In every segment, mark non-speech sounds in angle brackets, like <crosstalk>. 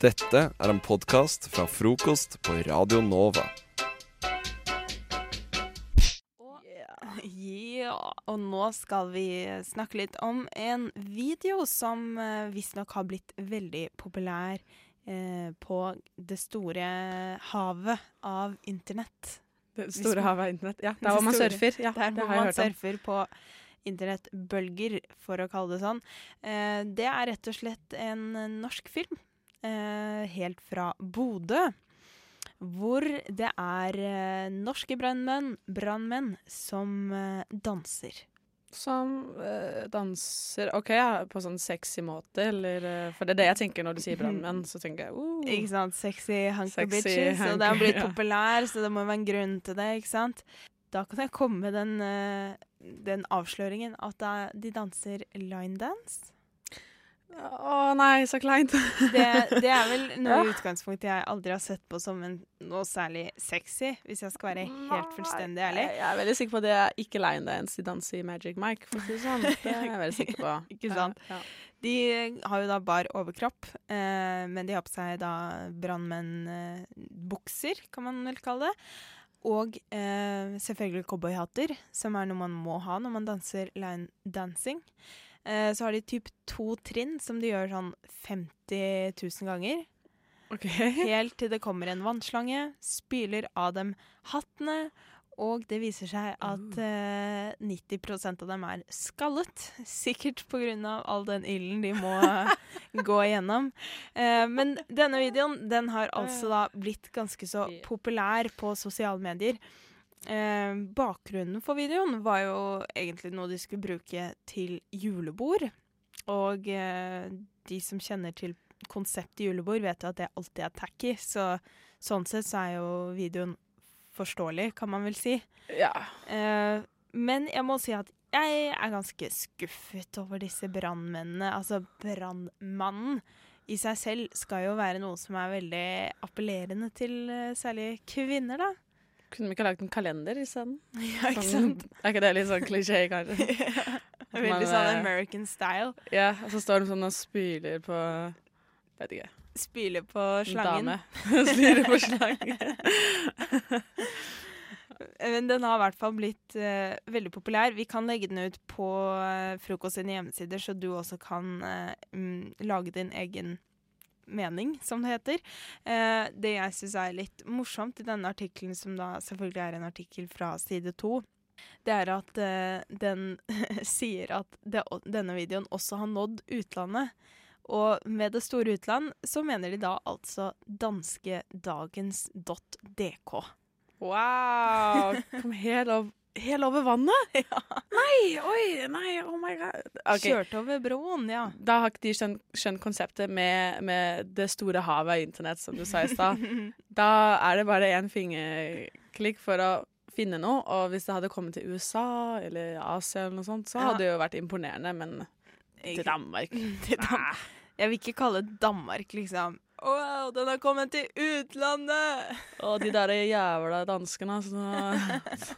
Dette er en podkast fra frokost på Radio Nova. Ja, og nå skal vi snakke litt om en video som uh, visstnok har blitt veldig populær eh, på det store havet av internett. Det store man- havet av internett. Ja, der hvor man surfer. Ja, Der hvor man surfer på internettbølger, for å kalle det sånn. Eh, det er rett og slett en eh, norsk film, eh, helt fra Bodø. Hvor det er eh, norske brannmenn, brannmenn som eh, danser. Som eh, danser OK, ja, på sånn sexy måte, eller eh, For det er det jeg tenker når du sier brannmenn, så tenker jeg uh, Ikke sant? Sexy hunker bitches. bitches. Og det har blitt <laughs> ja. populær, så det må være en grunn til det, ikke sant? Da kan jeg komme med den, eh, den avsløringen at de danser linedance. Å nei, så kleint. <laughs> Det, det er vel <laughs> noe i utgangspunktet jeg aldri har sett på som en, noe særlig sexy, hvis jeg skal være helt fullstendig ærlig. Jeg jeg er veldig sikker på at det er ikke line dance de danser i Magic Mike, for å si det sånn. <laughs> Det er jeg veldig sikker på. Ikke sant? Ja, De har jo da bar overkropp, eh, men de har på seg da brannmennbukser, kan man vel kalle det. Og eh, selvfølgelig cowboyhatter, som er noe man må ha når man danser line dancing. Eh, så har de typ to trinn som de gjør sånn 50 000 ganger. Okay. Helt til det kommer en vannslange, spyler av dem hattene, og det viser seg at eh, 90% av dem er skallet. <laughs> Sikkert pga. all den ilden de må <laughs> gå igjennom. Eh, men denne videoen den har altså da blitt ganske så populær på sosiale medier. Eh, bakgrunnen for videoen var jo egentlig noe de skulle bruke til julebord. Og eh, de som kjenner til konseptet julebord, vet jo at det alltid er tacky. Så sånn sett så er jo videoen forståelig, kan man vel si. Ja. Eh, men jeg må si at jeg er ganske skuffet over disse brannmennene. Altså, brannmannen i seg selv skal jo være noe som er veldig appellerende til eh, særlig kvinner, da. Kunne vi ikke lagd en kalender isteden? <laughs> Ja, ikke Sånn- sant? Er ikke det litt sånn klisjé, kanskje? <laughs> Veldig Man, sånn eh, American style. Ja, og så står de sånn og spyler på Vet ikke. Spyler på En slangen. dame. <laughs> Spyler på slangen. Men den har i hvert fall blitt uh, veldig populær. Vi kan legge den ut på uh, Frokost sine hjemmesider, så du også kan uh, lage din egen mening, som det heter. Eh, det jeg syns er litt morsomt i denne artikkelen, som da selvfølgelig er en artikkel fra side to, det er at eh, den <laughs> sier at det, denne videoen også har nådd utlandet. Og med det store utland så mener de da altså danskedagens.dk. Wow! Kom helt, ov helt over vannet? <laughs> Nei, oi, nei, oh my god. Okay. Kjørt over broen, ja. Da har ikke de skjønt, skjønt konseptet med, med det store havet av internett, som du sa i stad. <laughs> da er det bare én fingerklikk for å finne noe, og hvis det hadde kommet til USA eller Asia eller noe sånt, så Ja. hadde det jo vært imponerende, men til Danmark <laughs> Til Danmark. Jeg vil ikke kalle Danmark, liksom. Wow, den har kommet til utlandet! Og de der jævla danskene, altså.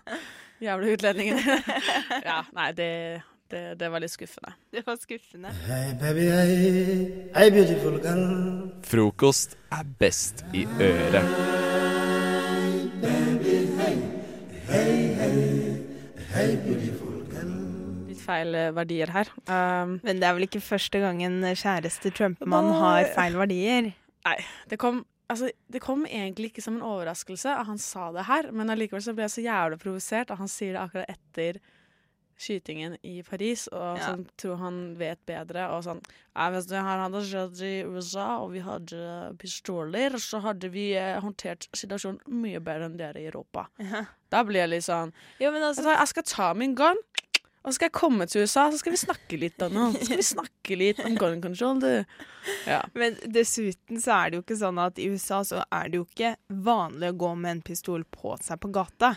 Jævla utlendinger. <laughs> ja, nei, det, det, det var litt skuffende. Det var skuffende. Hey baby, hey, hey beautiful girl. Frokost er best i øret. Litt feil eh, verdier her. Um, Men det er vel ikke første gangen kjæreste Trump-mann har feil verdier? Nei. det kom Altså, det kom egentlig ikke som en overraskelse at han sa det her, men allikevel så ble jeg så jævlig provosert at han sier det akkurat etter skytingen i Paris, og Ja. sånn tror han vet bedre, og sånn ja, Hvis det her hadde skjedd i USA, og vi hadde pistoler, så hadde vi eh, håndtert situasjonen mye bedre enn dere i Europa. Ja. Da blir jeg litt sånn men altså, Altså, jeg skal ta min gun, og så skal jeg komme til USA, så skal vi snakke litt om noe. Så skal vi snakke litt om gun control, du. Ja. men dessuten så er det jo ikke sånn at i USA så er det jo ikke vanlig å gå med en pistol på seg på gata.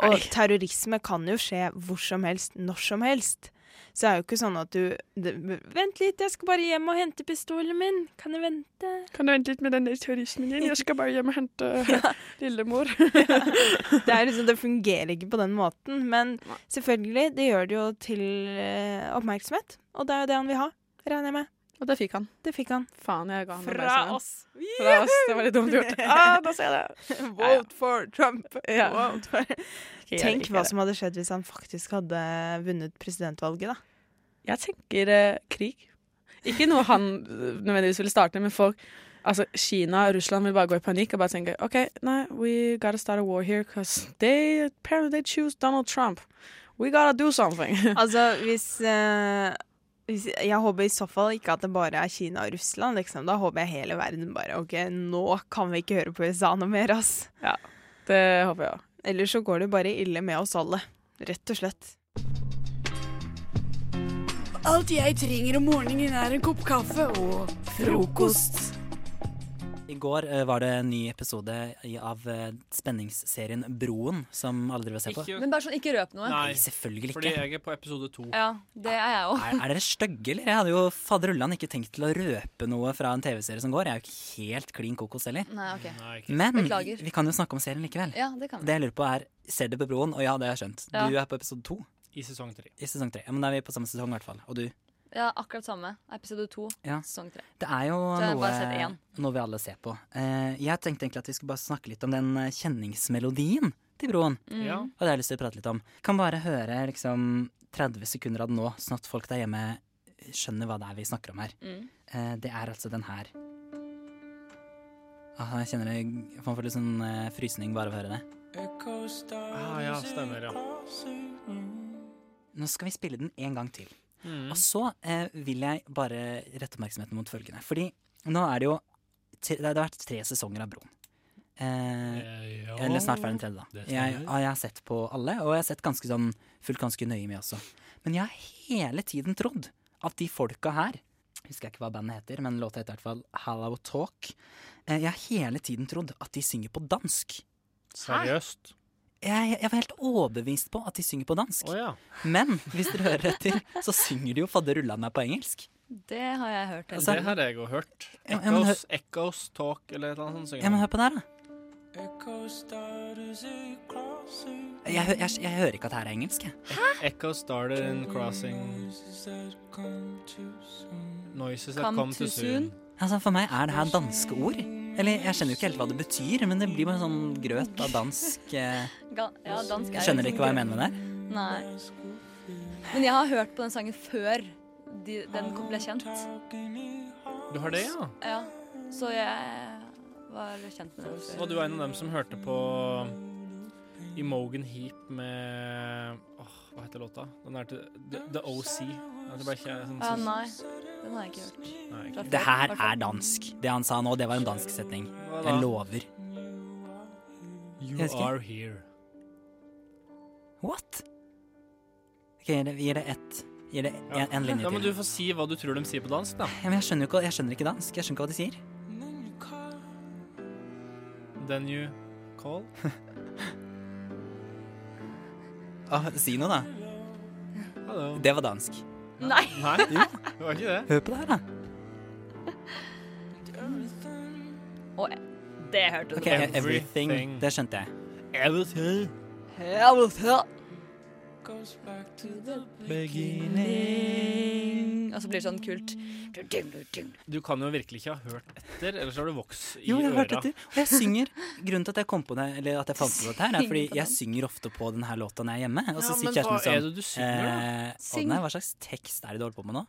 Og Nei. terrorisme kan jo skje hvor som helst, når som helst. Så det er jo ikke sånn at du det, Vent litt, jeg skal bare hjem og hente pistolen min. Kan du vente? Kan du vente litt med den terrorismen din? Jeg skal bare hjem og hente <laughs> lillemor. <laughs> Det, er liksom, det fungerer ikke på den måten. Men selvfølgelig, det gjør det jo til eh, oppmerksomhet. Og det er jo det han vil ha, regner jeg med. Og det fikk han. Det fikk han. Faen, jeg ga han Fra oss. Fra oss. Det var litt dumt gjort. <laughs> Ah, da ser jeg det. <laughs> Vote for Trump. <laughs> Ja. Vote for. Tenk hva det. som hadde skjedd hvis han faktisk hadde vunnet presidentvalget, da. Jeg tenker eh, krig. Ikke noe han eh, nødvendigvis ville starte, men folk Altså, Kina og Russland vil bare gå i panikk og bare tenke OK, nei, we gotta start a war here because they apparently they choose Donald Trump. We gotta do something. Altså, hvis, eh, hvis Jeg håper i så fall ikke at det bare er Kina og Russland, liksom. Da håper jeg hele verden bare OK, nå kan vi ikke høre på USA noe mer, ass. det håper jeg òg. Ellers så går det bare ille med oss alle. Rett og slett. Alt jeg trenger om morgenen er en kopp kaffe og frokost. I går eh, var det en ny episode i- av eh, spenningsserien Broen, som alle driver og ser på. Ikke, Men bare sånn, ikke røp noe. Nei, nei, selvfølgelig fordi jeg er på episode to. Ja, det er jeg òg. Er, er dere stygge, eller? Jeg hadde jo faderullan ikke tenkt til å røpe noe fra en TV-serie som går. Jeg er jo ikke helt klin kokos heller. Nei, ok. Nei, ikke. Men Beklager. vi kan jo snakke om serien likevel. Ja, det kan vi. Det jeg lurer på er, ser du på Broen? Og ja, det har jeg skjønt. Ja. Du er på episode to I sesong tre. i sesong tre. Ja, men da er vi på samme sesong i hvert fall. Og du? Ja, akkurat samme. Episode to, Ja. sesong tre. Det er jo noe, noe vi alle ser på. Eh, jeg tenkte egentlig at vi skulle bare snakke litt om den eh, kjenningsmelodien til Broen. Mm. Ja. Og det har jeg lyst til å prate litt om. Kan bare høre liksom 30 sekunder av det nå, sånn at folk der hjemme skjønner hva det er vi snakker om her. Mm. Eh, det er altså den her. Ah, jeg kjenner det Jeg får litt sånn eh, frysning bare av å høre det. Ah, ja, stemmer, ja. Nå skal vi spille den en gang til. Mm. Og så eh, vil jeg bare rette oppmerksomheten mot følgende. Fordi nå er det jo tre, Det har vært tre sesonger av Broen. Eh, Eh, ja. Eller snart ferdig den tredje, da. Jeg, jeg har sett på alle, og jeg har sett ganske sånn fulgt ganske nøye med også. Men jeg har hele tiden trodd at de folka her Husker jeg ikke hva bandet heter, men låta heter i hvert fall Hallow Talk. Eh, jeg har hele tiden trodd at de synger på dansk. Seriøst? Jeg, jeg var helt overbevist på at de synger på dansk. Oh, ja. Men hvis dere hører etter, så synger de jo fadderullan meg på engelsk. Det har jeg hørt. Altså, det har jeg òg hørt. Echoes, ja, men Echoes, Talk eller et eller annet sånt. Ja, men hør på det her, da. Jeg, jeg, jeg, jeg hører ikke at det her er engelsk, jeg. Echo started in crossing Noises that Come come too too soon. Altså, For meg er det her danske ord. Eller jeg skjønner jo ikke helt hva det betyr, men det blir bare sånn grøt av dansk eh, ja, dansk er Skjønner dere ikke hva jeg mener med det? Nei. Men jeg har hørt på den sangen før de, den ble kjent. Du har det, ja? Ja, så jeg var kjent med den før. Og du er en av dem som hørte på Imogen Heap med Åh, hva heter låta? Den er til The, The OC. Det ble ikke sånn, Ja, nei, den har jeg ikke hørt. Nei, ikke. Det her er dansk. Det han sa nå, det var en dansk setning. Jeg lover. You are here. What? Ok, gir det, gir det ett Gir det en, en linje Ja, men til. du får si hva du tror de sier på dansk, da. Ja, men jeg skjønner ikke, jeg skjønner ikke dansk. Jeg skjønner ikke hva de sier. Then you call. <laughs> Ah, si noe, da. Hallo. Det var dansk. Nei! Nei, det var ikke det. Hør på det her, da. Det hørte du. Ok, Everything. Everything. Det skjønte jeg. Everything. Everything. Og så blir det sånn kult. Du kan jo virkelig ikke ha hørt etter, ellers har du voks i Jo, jeg har hørt øra. etter. Og jeg synger. Grunnen til at jeg kom på det, eller at jeg fant på dette her, er fordi jeg synger ofte på denne låta når jeg er hjemme. Og så Ja, sier kjæresten hva min sånn er det du synger, da? eh, Syng. Nei, hva slags tekst er det du holder på med nå?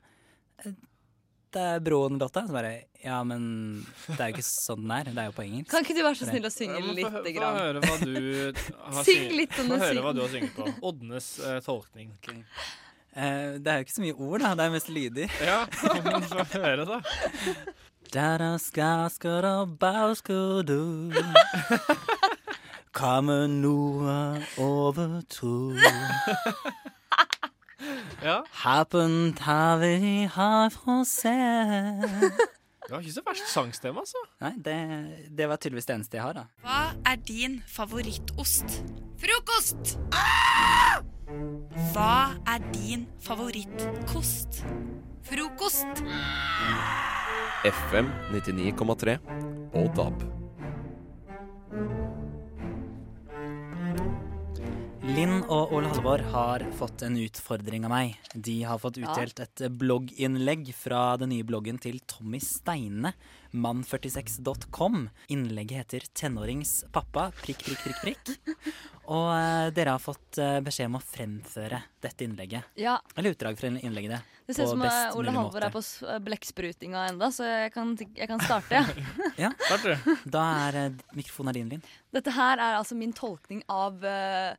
Eh, Det er Broen-låta. Så bare Ja, men det er jo ikke sånn den er. Det er jo på engelsk. Kan ikke du være så snill å synge hø- lite Få høre hva du har Syng litt om Få høre hva du har synget på. Odnes uh, tolkning. Uh, det er jo ikke så mye ord, da. Det er mest lyder. Ja, men få høre, da. Da skal skal da ba skal du Komme noe over to Ja. Happen tar vi herfra se Det var ikke så verst sangstemme, altså. Nei, det, det var tydeligvis det eneste jeg har, da. Hva er din favorittost? Frokost! Hva er din favorittkost? Frokost! FM 99,3 og DAB. Linn og Ole Halvor har fått en utfordring av meg. De har fått utdelt et blogginnlegg fra den nye bloggen til Tommy Steine, mann46.com. Innlegget heter 'Tenårings pappa', prikk, prikk, prikk, prikk. Og eh, dere har fått eh, beskjed om å fremføre dette innlegget. Ja, Eller utdrag fra innlegget. Det ser ut På som eh, best Ole mulig Halvor måte. er på s- eh, blekksprutinga enda, så jeg kan, jeg kan starte. Ja. <laughs> Starter du? Da er eh, mikrofonen er din, Linn. Dette her er altså min tolkning av eh,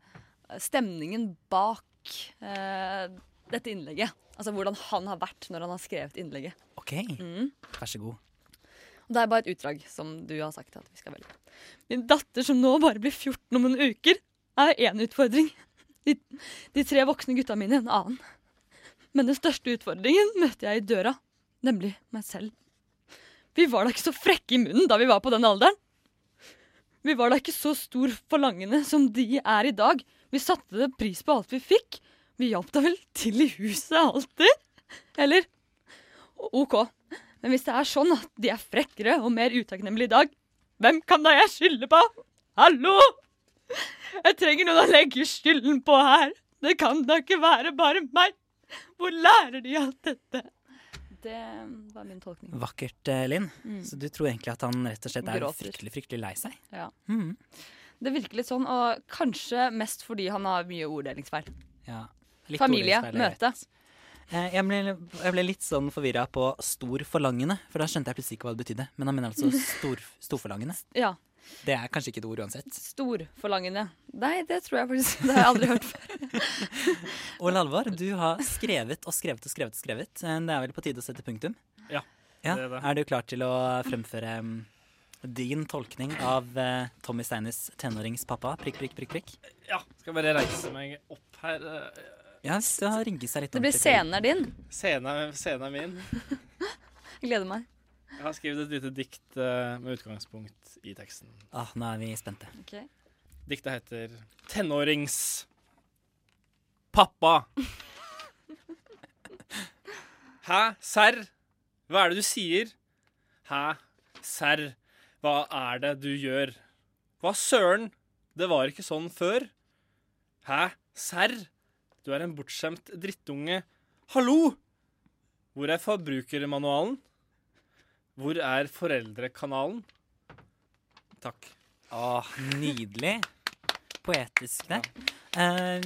stemningen bak eh, dette innlegget. Altså hvordan han har vært når han har skrevet innlegget. OK, Mm. vær så god. Og Det er bare et utdrag som du har sagt at vi skal velge. Min datter som nå bare blir 14 om noen uker, er én utfordring. De, de tre voksne gutta mine en annen. Men den største utfordringen møter jeg i døra, nemlig meg selv. Vi var da ikke så frekke i munnen da vi var på den alderen. Vi var da ikke så stor forlangende som de er i dag. Vi satte pris på alt vi fikk. Vi hjalp da vel til i huset alltid? Eller? OK. Men hvis det er sånn at de er frekkere og mer utakknemlige i dag, hvem kan da jeg skylde på? Hallo! Jeg trenger noen å legge skylden på her. Det kan da ikke være bare meg. Hvor lærer de alt dette? Det var min tolkning. Vakkert, eh, Linn. Mm. Så du tror egentlig at han rett og slett er Gråter. fryktelig, fryktelig lei seg? Ja. Mhm. Det virker litt sånn, og kanskje mest fordi han har mye orddelingsfeil. Ja. Litt Familie, møte. Eh, Jeg ble, jeg ble litt sånn forvirra på storforlangende, for da skjønte jeg plutselig ikke hva det betydde. Men han mener altså <laughs> stor, storforlangende. Ja. Det er kanskje ikke et ord uansett. Storforlangende. Nei, det tror jeg faktisk Det har jeg aldri hørt før. <laughs> Ole Alvar, du har skrevet og skrevet og skrevet. og skrevet. Eh, Det er vel på tide å sette punktum? Ja, ja. det er det. Er du klar til å fremføre mm, din tolkning av eh, Tommy Steines tenåringspappa? Prikk, prikk, prikk, prikk. Ja, skal bare reise meg opp her. eh, Ja, så rigge seg litt Det blir scenen er din. Scenen scenen er min. <laughs> Jeg gleder meg. Jeg har skrevet et lite dikt uh, med utgangspunkt i teksten. Ah, nå er vi spente. Okay. Diktet heter 'Tenårings pappa'. <laughs> Hæ, serr? Hva er det du sier? Hæ, serr? Hva er det du gjør? Hva søren? Det var ikke sånn før. Hæ, serr? Du er en bortskjemt drittunge. Hallo! Hvor er forbrukermanualen? Hvor er foreldrekanalen? Takk. Åh, nydelig. Poetisk der. Uh,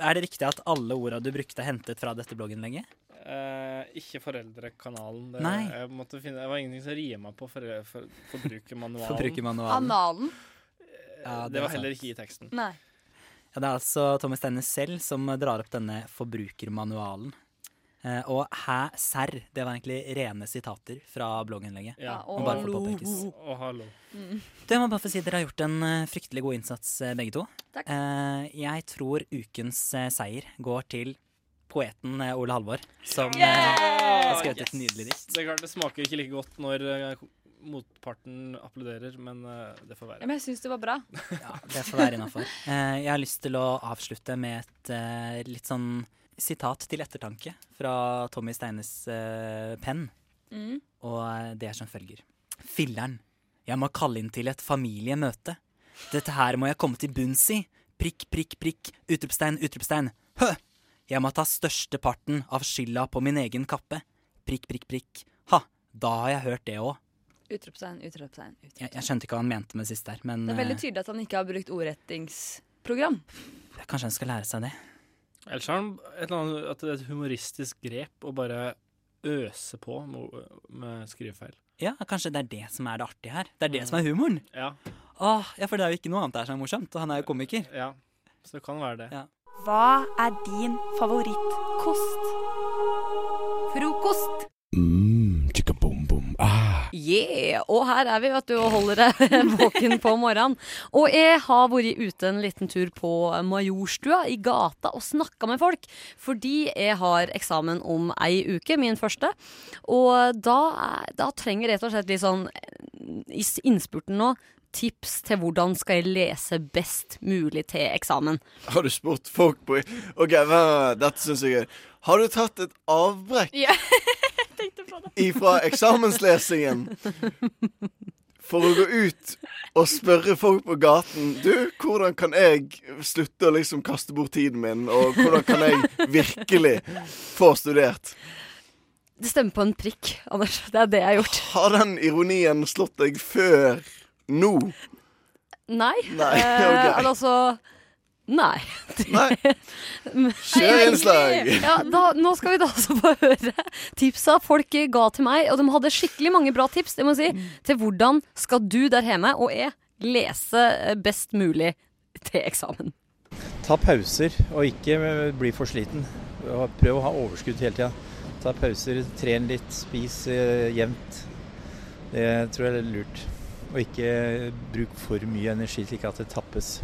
er det riktig at alle orda du brukte, er hentet fra dette blogginnlegget? Eh, ikke Foreldrekanalen. Det, Nei. Jeg måtte finne, det var ingenting som rima på for, for, Forbrukermanualen. <laughs> Forbrukermanualen. Analen? Ja, det, var er heller sant. ikke i teksten. Nei. Ja, det er altså Thomas Steine selv som drar opp denne forbrukermanualen. Uh, og hæ, serr, det var egentlig rene sitater fra blogginnlegget. Ja, få påpekes. Og hallo. Du, jeg må bare få si Dere har gjort en eh, fryktelig god innsats, eh, begge to. Takk. Eh, jeg tror ukens eh, seier går til poeten eh, Ole Halvor, som Yeah! har skrevet et nydelig dikt. Det er klart det smaker ikke like godt når eh, motparten applauderer, men eh, det får Ja, være. men jeg syns det var bra. <laughs> Ja, det får være innafor. Eh, jeg har lyst til å avslutte med et litt sånn sitat til ettertanke fra Tommy Steines penn. Mm. Og det er som følger. Filler'n, jeg må kalle inn til et familiemøte. Dette her må jeg komme til bunns i. Prikk, prikk, prikk. Utropstegn, utropstegn. Hø! Jeg må ta størsteparten av skylda på min egen kappe. Prikk, prikk, prikk. Ha, da har jeg hørt det òg. Utropstegn, utropstegn. Jeg, jeg skjønte ikke hva han mente med sist der, men Det er veldig eh, tydelig at han ikke har brukt ordrettingsprogram. kanskje han skal lære seg det. Ellers har han et eller annet, det er et humoristisk grep å bare øse på med, med skrivefeil. Ja, kanskje det er det som er det artige her. Det er det som er humoren. Ja, Åh, ja, for det er jo ikke noe annet der som er morsomt, og han er jo komiker. ja. Så det kan være det. Ja. Hva er din favorittkost? Frokost. Mm, chicka boom boom. Ah. Yeah! Og her er vi, vet du, og holder deg <laughs> våken på morgenen. Og jeg har vært ute en liten tur på Majorstua i gata og snakka med folk. Fordi jeg har eksamen om ei uke, min første. Og da, da trenger jeg rett og slett litt sånn i innspurten nå tips til hvordan skal jeg lese best mulig til eksamen. Har du spurt folk på OK, dette syns jeg er. Har du tatt et avbrekk Ja, <laughs> jeg tenkte på det. ifra eksamenslesingen? for å gå ut og spørre folk på gaten Du, hvordan kan jeg slutte å liksom kaste bort tiden min, og hvordan kan jeg virkelig få studert? Det stemmer på en prikk, Anders. Det er det jeg har gjort. Har den ironien slått deg før nå? Nei. Nei, <laughs> Eh, ok. eller altså Nei. Nei. <laughs> Kjør innslag. Ja, da, nå skal vi da altså få høre tipsa folk ga til meg. Og de hadde skikkelig mange bra tips det må jeg si, til hvordan skal du der hjemme og jeg lese best mulig til eksamen. Ta pauser og ikke bli for sliten. Prøv å ha overskudd hele tida. Ta pauser, tren litt, spis eh, jevnt. Det tror jeg er lurt. Og ikke bruk for mye energi slik at det tappes.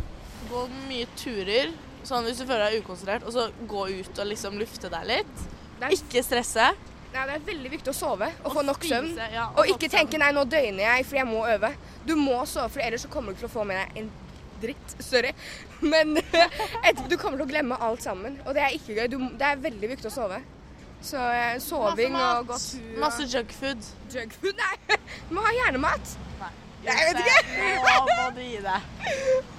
Gå mye turer, sånn hvis du føler deg ukonsentrert, og så gå ut og liksom lufte deg litt. Ikke stresse. Nei, Det er veldig viktig å sove og, få nok spise, søvn. ja, og og ikke nok tenke 'nei, nå døgner jeg fordi jeg må øve'. Du må sove, for ellers så kommer du til å få med deg en dritt. Sorry. <laughs> Men <laughs> etterpå, du kommer til å glemme alt sammen. Og det er ikke gøy. Du, det er veldig viktig å sove. Så eh, soving Masse mat. og godt tur. Masse junkfood. Junkfood? Nei, <laughs> du må ha hjernemat. Nei, jeg vet ikke. Nå må du gi deg.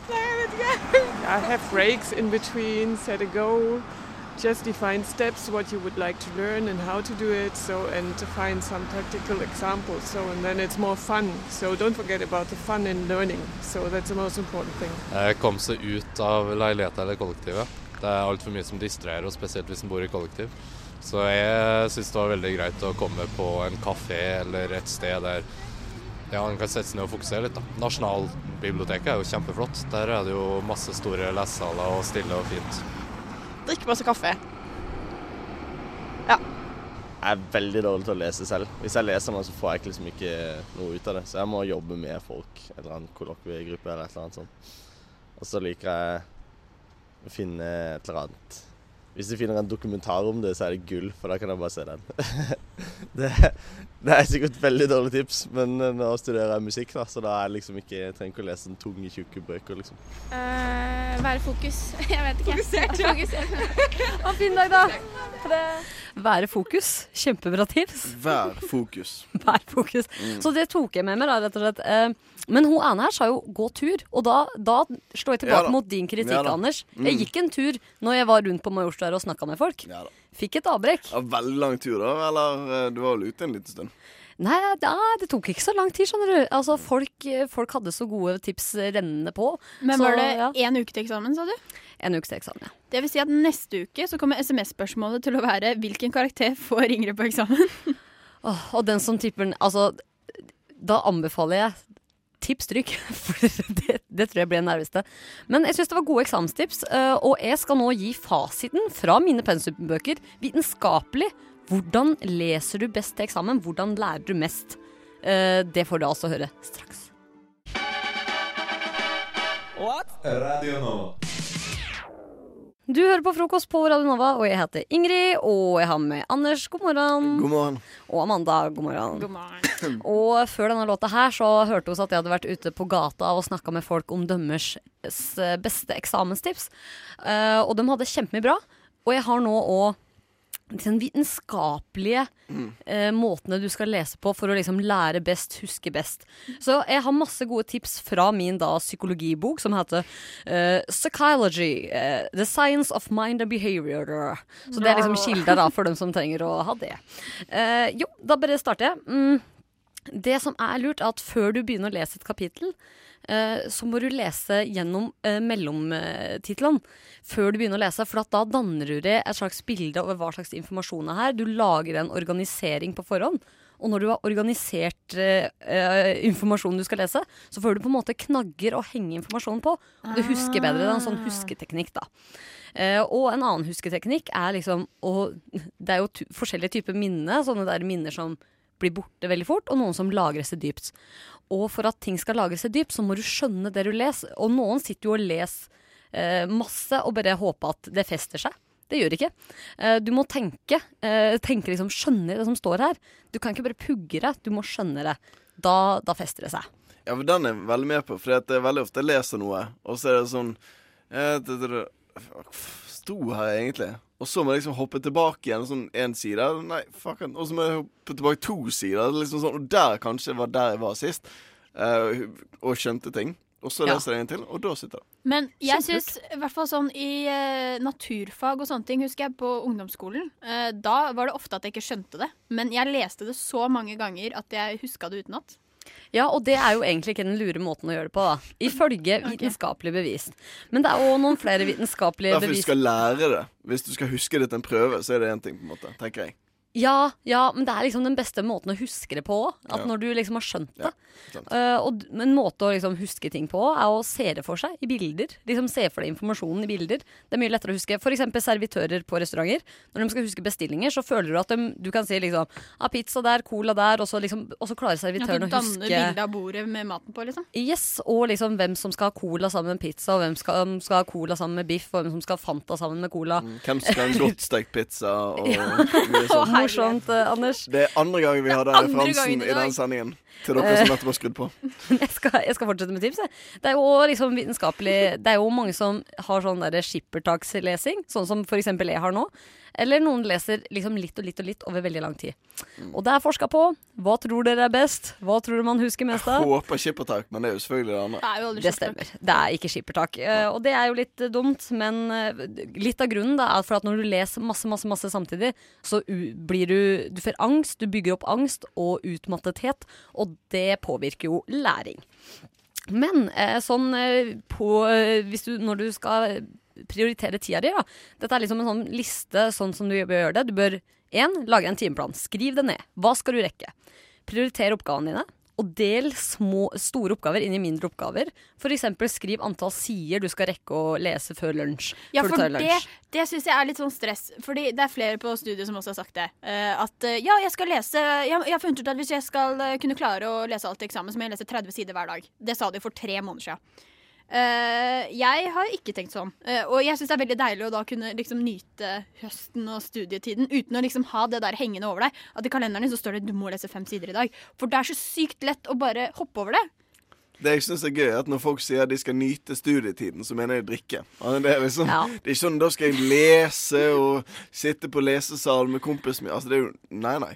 Nei, jeg vet ikke. I have breaks in between, set a goal, just define steps, what you would like to learn and how to do it, so and to find some practical examples. So and then it's more fun. So don't forget about the fun in learning. So that's the most important thing. Kom seg ut av leiligheta eller kollektivet. Det er altfor mye som distraherer, og spesielt hvis en bor i kollektiv. Så jeg syns det var veldig greit å komme på en kafé eller et sted der ja, en kan sette seg ned og fokusere litt. da. Nasjonalbiblioteket er jo kjempeflott. Der er det jo masse store lesesaler og stille og fint. Drikk masse kaffe. Ja. Jeg er veldig dårlig til å lese selv. Hvis jeg leser noe, så får jeg liksom ikke noe ut av det. Så jeg må jobbe med folk, en eller annen kollokviegruppe eller et eller annet sånt. Og så liker jeg å finne et eller annet Hvis du finner en dokumentar om det, så er det gull, for da kan jeg bare se den. <laughs> det, det er sikkert veldig dårlig tips, men nå studerer jeg musikk, da, så da er jeg liksom ikke, jeg trenger ikke å lese sånne tunge, tjukke bøker, liksom. Uh, være fokus. <laughs> Jeg vet ikke. Fokusert, ja. Fokusert. Ha <laughs> en fin dag, da. Være fokus. Kjempebra tips. Vær fokus. Vær fokus. Mm. Så det tok jeg med meg, da, rett og slett. Eh, Men hun ene her sa jo 'gå tur', og da, da slår jeg tilbake Ja mot din kritikk, Ja. Anders. Mm. Jeg gikk en tur når jeg var rundt på Majorstua og snakka med folk. Fikk et avbrekk. Ja, veldig lang tur, da. Eller eh, du var vel ute en liten stund? Nei, da, det tok ikke så lang tid, skjønner du. Altså, folk, folk hadde så gode tips rennende på. Men Så, var det ja. én uke til eksamen, sa du? En uke til eksamen, ja. Det vil si at neste uke så kommer SMS-spørsmålet til å være hvilken karakter får Ingrid på eksamen? oh, og den som tipper den Altså, da anbefaler jeg tips stryk. <laughs> For det, det tror jeg blir den nærmeste. Men jeg syns det var gode eksamenstips, eh, og jeg skal nå gi fasiten fra mine pensumbøker vitenskapelig. Hvordan leser du best til eksamen? Hvordan lærer du mest? Eh, Det får du altså høre straks. What? Radio nå. Du hører på frokost på Radio Nova, og jeg heter Ingrid. Og jeg har med Anders, god morgen. God morgen. Og Amanda, god morgen. God morgen. <clears throat> Og før denne låta her så hørte vi at jeg hadde vært ute på gata og snakka med folk om dømmers beste eksamenstips. Eh, og de hadde kjempemye bra. Og jeg har nå òg den vitenskapelige eh, måtene du skal lese på for å liksom lære best, huske best. Så jeg har masse gode tips fra min da psykologibok som heter uh, Psychology. Uh, the Science of Mind and Behavior. Så det er liksom kilder da <laughs> for dem som trenger å ha det. Uh, jo, da bare starter jeg. Mm, det som er lurt, er at før du begynner å lese et kapittel, så må du lese gjennom eh, mellomtitlene før du begynner å lese. For at da danner du deg et slags bilde over hva slags informasjon er her. Du lager en organisering på forhånd. Og når du har organisert eh, eh, informasjonen du skal lese, så får du på en måte knagger å henge informasjonen på. Og du husker bedre. Det er en sånn husketeknikk, da. Eh, og en annen husketeknikk er liksom å Det er jo forskjellige typer minne. Sånne der minner som blir borte veldig fort, og noen som lagres seg dypt. Og for at ting skal lagres seg dypt, så må du skjønne det du leser. Og noen sitter jo og leser eh, masse og bare håper at det fester seg. Det gjør det ikke. Eh, du må tenke. Eh, tenke liksom, Skjønne det som står her. Du kan ikke bare pugge det, du må skjønne det. Da, da fester det seg. Ja, for den er jeg veldig med på. For det er veldig ofte jeg leser noe, og så er det sånn eh, det, det, det, Sto her egentlig? Og så må jeg liksom hoppe tilbake igjen sånn én side. Nei, fucken. Og så må jeg hoppe tilbake to sider. Er Liksom sånn, og der kanskje var der jeg var sist. uh, og skjønte ting. Og så Ja. leser jeg en til, og da sitter det. Men jeg syns, i hvert fall sånn i uh, naturfag og sånne ting, husker jeg på ungdomsskolen, Uh, da var det ofte at jeg ikke skjønte det. Men jeg leste det så mange ganger at jeg huska det utenat. Ja, og det er jo egentlig ikke den lure måten å gjøre det på, da. Ifølge vitenskapelig bevis. Men det er òg noen flere vitenskapelige Derfor du skal lære det. Hvis du skal huske det til en prøve, så er det én ting, på en måte, tenker jeg. Ja, ja, men det er liksom den beste måten å huske det på. At Ja. når du liksom har skjønt det. Ja, uh, og en måte å liksom huske ting på er å se det for seg i bilder. Liksom Se for deg informasjonen i bilder. Det er mye lettere å huske. F.eks. servitører på restauranter. Når de skal huske bestillinger, så føler du at de, du kan si liksom ah, pizza der, cola der, og så, liksom, og så klarer At servitøren du å danner huske bilde av bordet med maten på, liksom. Yes, og liksom hvem som skal ha cola sammen med pizza, og hvem skal, skal ha cola sammen med biff, og hvem som skal ha Fanta sammen med cola. Hvem skal ha en godt stekt pizza og <laughs> Ja. Morsomt, eh, Anders. Det er andre gang vi har den referansen i denne den sendingen. Til dere som nettopp har skrudd på. <laughs> jeg, skal, jeg skal fortsette med tips. jeg. Det er jo liksom vitenskapelig Det er jo mange som har sånn skippertakslesing, sånn som for eksempel jeg har nå. Eller noen leser liksom litt og litt og litt over veldig lang tid. Og det er forska på. Hva tror dere er best? Hva tror dere man husker mest av? Jeg Håper skippertak, men det er jo selvfølgelig det andre. Det stemmer. Det er ikke skippertak. Eh, Og det er jo litt eh, dumt, men eh, litt av grunnen da, er for at når du leser masse, masse, masse samtidig, så blir du Du får angst, du bygger opp angst og utmattethet, og det påvirker jo læring. Men eh, sånn eh, på Hvis du Når du skal prioritere tida di, da. Dette er liksom en sånn liste sånn som du bør gjøre det. Du bør én, lage en timeplan. Skriv det ned. Hva skal du rekke? Prioriter oppgavene dine. Og del små, store oppgaver inn i mindre oppgaver. Eksempel skriv antall sider du skal rekke å lese før lunsj. Ja, for det, det syns jeg er litt sånn stress. Fordi det er flere på studiet som også har sagt det. Eh, at eh, ja, jeg skal lese jeg, jeg har funnet ut at hvis jeg skal eh, kunne klare å lese alt til eksamen, så må jeg lese 30 sider hver dag. Det sa de for tre måneder siden. Eh, jeg har ikke tenkt sånn. Uh, og jeg syns det er veldig deilig å da kunne liksom nyte høsten og studietiden uten å liksom ha det der hengende over deg. At i kalenderen din så står det du må lese fem sider i dag. For det er så sykt lett å bare hoppe over det. Det jeg synes er gøy, er at når folk sier de skal nyte studietiden, så mener de drikke. Det er liksom Ja. Det er ikke sånn da skal jeg lese og sitte på lesesal med kompisen min. Altså, det er jo Nei, nei.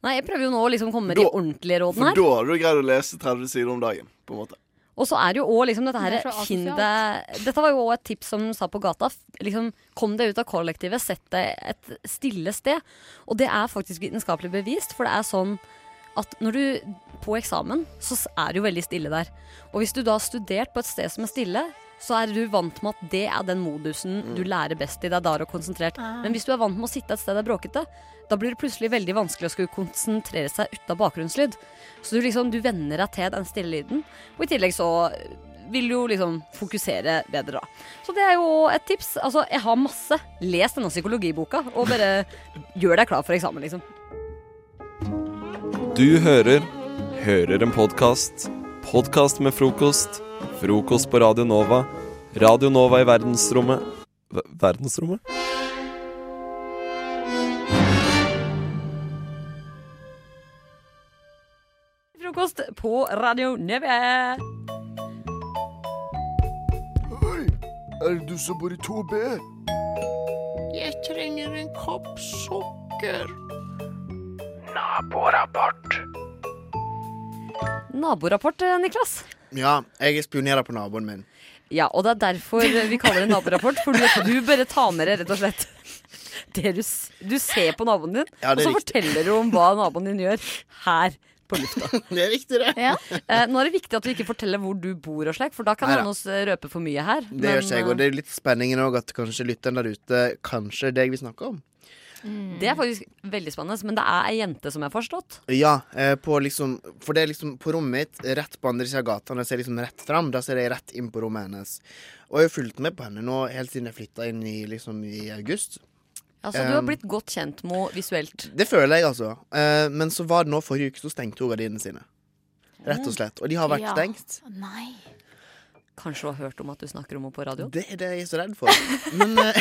Nei, jeg prøver jo nå å liksom komme med de ordentlige rådene For da har du greid å lese 30 sider om dagen, på en måte. Og så er det jo òg liksom dette her Det finn deg Dette var jo òg et tips som sa på gata. Liksom, kom deg ut av kollektivet, sett deg et stille sted. Og det er faktisk vitenskapelig bevist, for det er sånn at når du på eksamen, så er det jo veldig stille der. Og hvis du da har studert på et sted som er stille, så er du vant med at det er den modusen du lærer best i. Det er der er konsentrert. Ah. Men hvis du er vant med å sitte et sted det er bråkete, da blir det plutselig veldig vanskelig å skulle konsentrere seg uten bakgrunnslyd. Så du liksom, du venner deg til den stille lyden. Og i tillegg så vil du jo liksom fokusere bedre da. Så det er jo et tips. Altså, jeg har masse. Les denne psykologiboka, og bare <laughs> gjør deg klar for eksamen, liksom. Du hører Hører en podkast. Podkast med frokost. Frokost på Radio Nova. Radio Nova i verdensrommet Ver- Verdensrommet? Frokost på Radio Neve. Hei, er det du som bor i 2B? Jeg trenger en kopp sukker. Naborapport. Naborapport, Niklas. Ja, jeg spionerer på naboen min. Ja, og det er derfor vi kaller det naborapport. For du, bare tar med deg rett og slett det du, du ser på naboen din, Ja, og er så riktig. forteller du om hva naboen din gjør her på lufta. <laughs> Det er viktig, det. Eh, nå er det viktig at du ikke forteller hvor du bor og slik, for da kan noen røpe for mye her. Det gjør seg, og det er litt spenningen òg at kanskje lytteren der ute Kanskje det jeg vil snakke om. Eh, det er faktisk veldig spennende, men det er ei jente som jeg har forstått. Ja, eh, på liksom For det er liksom på rommet mitt, rett på andre sida av gata, når jeg ser liksom rett fram, da ser jeg rett inn på rommet hennes. Og jeg har fulgt med på henne nå helt siden jeg flytta inn i, liksom, i august. Altså, du har Um, blitt godt kjent med henne visuelt. Det føler jeg, altså. Eh, men så var det nå forrige uke, så stengte hun gardinene sine. Rett og slett. Og de har vært Ja. stengt. Nei. Kanskje har hørt om at du snakker om henne på radio? Det er det jeg er så redd for. Men eh,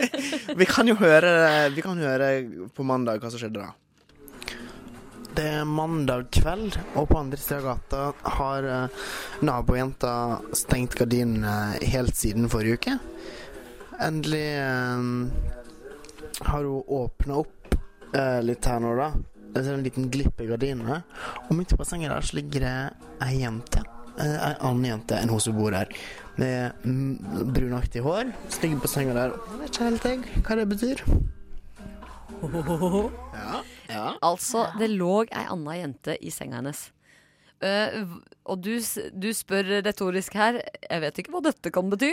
<laughs> vi kan jo høre Vi kan høre på mandag hva som skjedde da. Det er mandag kveld, og på andre siden av gata har eh, nabojenta stengt gardinene helt siden forrige uke. Endelig eh, har hun åpna opp eh, litt her nå, da. Det er en liten glipp i gardinene. Og midt på bassenget der så ligger det ei jente. Eh, Ei annen jente enn hun som bor her. Med brunaktig hår. Så ligger på senga der. Jeg vet ikke helt jeg hva det betyr. <laughs> Ja, ja. Altså, det lå ei anna jente i senga hennes. Uh, og du, du spør retorisk her Jeg vet ikke hva dette kan bety,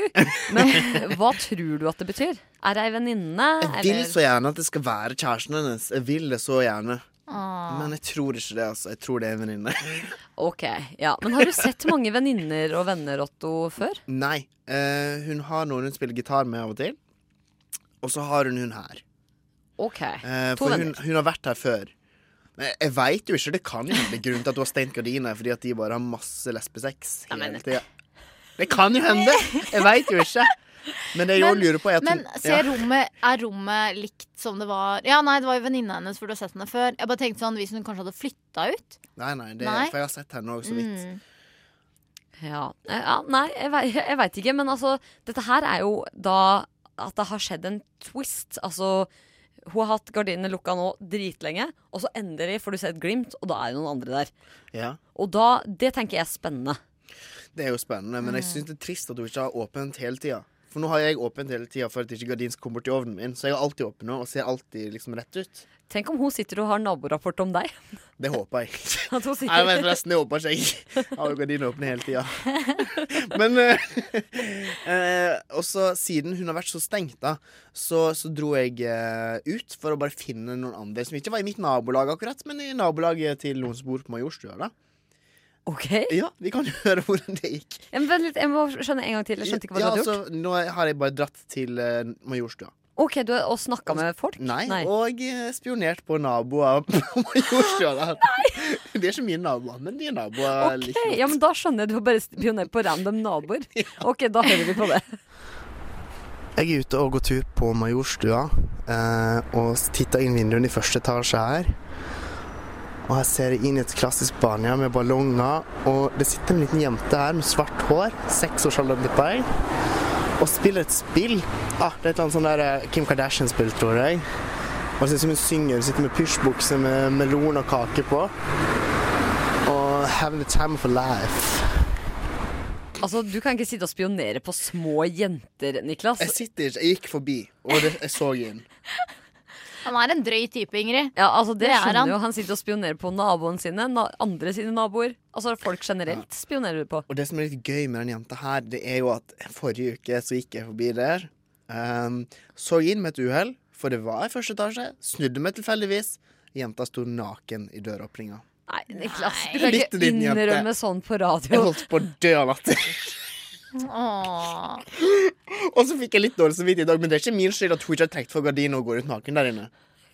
men <laughs> hva tror du at det betyr? Er det ei venninne? Jeg vil eller- så gjerne at det skal være kjæresten hennes. Jeg vil det så gjerne. Ah. Men jeg tror ikke det, altså. Jeg tror det er en venninne. <laughs> Ok, ja Men har du sett mange venninner og venner, Otto, før? Nei. eh, hun har noen hun spiller gitar med av og til. Og så har hun hun her. Ok, Eh, to for hun, hun har vært her før. Men jeg veit jo ikke. Det kan jo bli grunnen til at du har stengt gardiner, er fordi at de bare har masse lesbesex. Det kan jo hende! Jeg veit jo ikke. Men det jeg men, lurer på, er at Men hun ser ja. rommet, er rommet likt som det var Ja, nei, det var jo venninna hennes, for du har sett henne før. Jeg bare tenkte sånn, Hvis hun kanskje hadde flytta ut Nei, nei, det, Nei. for jeg har sett henne òg så vidt. Mm. Ja, eh, ja Nei, jeg, jeg veit ikke. Men altså, dette her er jo da at det har skjedd en twist. Altså, hun har hatt gardinene lukka nå dritlenge, og så endelig får du se et glimt, og da er det noen andre der. Ja. Og da, det tenker jeg er spennende. Det er jo spennende, men jeg Mm. syns det er trist at hun ikke har åpent hele tida. For nå har jeg åpent hele tida for at ikke gardinen skal komme bort ovnen min, så jeg har alltid åpen nå og ser alltid liksom rett ut. Tenk om hun sitter og har naborapport om deg. <laughs> Det håper jeg. <laughs> At hun sitter Nei, men forresten, det håper ikke jeg. Jeg har jo gardinene åpne hele tida. <laughs> Men eh, eh, også siden hun har vært så stengt, da, så, så dro jeg eh, ut for å bare finne noen andre som ikke var i mitt nabolag akkurat, men i nabolaget til noen som bor på Majorstua. da. Ok Ja, vi kan <laughs> høre hvordan det gikk. Ja, men vent litt, jeg må skjønne en gang til. Jeg skjønte ikke hva ja, du hadde gjort. altså, Nå har jeg bare dratt til uh, Majorstua. Ok, du har og snakka med folk? Nei, og eh, spionert på naboer <laughs> på Majorstua. da. <laughs> Det er ikke mine naboer, men de er naboer. Ok, like godt. ja, men Da skjønner jeg du har bare spionert på random naboer. Ok, da hører vi på det. Jeg er ute og går tur på Majorstua eh, og titter inn vinduene i første etasje her. Og her ser jeg inn i et klassisk Spania med ballonger. Og det sitter en liten jente her med svart hår, seksårsalderen tipper jeg, og spiller et spill. Ah, det er et eller annet sånn der eh, Kim Kardashian-spill, tror jeg. Og det ser ut som hun synger. Hun sitter med pysjbukse med melon og kake på. Og having the time of a life. Altså, Du kan ikke sitte og spionere på små jenter, Niklas. Jeg sitter ikke, jeg gikk forbi, og det, jeg så inn. Han er en drøy type, Ingrid. Ja, altså Det, Det er skjønner han. jo. Han sitter og spionerer på naboene sine, na andre sine naboer. Altså folk generelt spionerer du på. Og det som er litt gøy med den jenta her, det er jo at forrige uke så gikk jeg forbi der. Um, så inn med et uhell, for det var i første etasje. Snudde meg tilfeldigvis. Jenta sto naken i døråpninga. Nei, Niklas, du kan ikke innrømme jente. sånn på radio. Jeg holdt på å dø av latter. <laughs> Og så fikk jeg litt dårlig samvittighet i dag, men det er ikke min skyld at hun ikke har trukket for gardina og går ut naken der inne.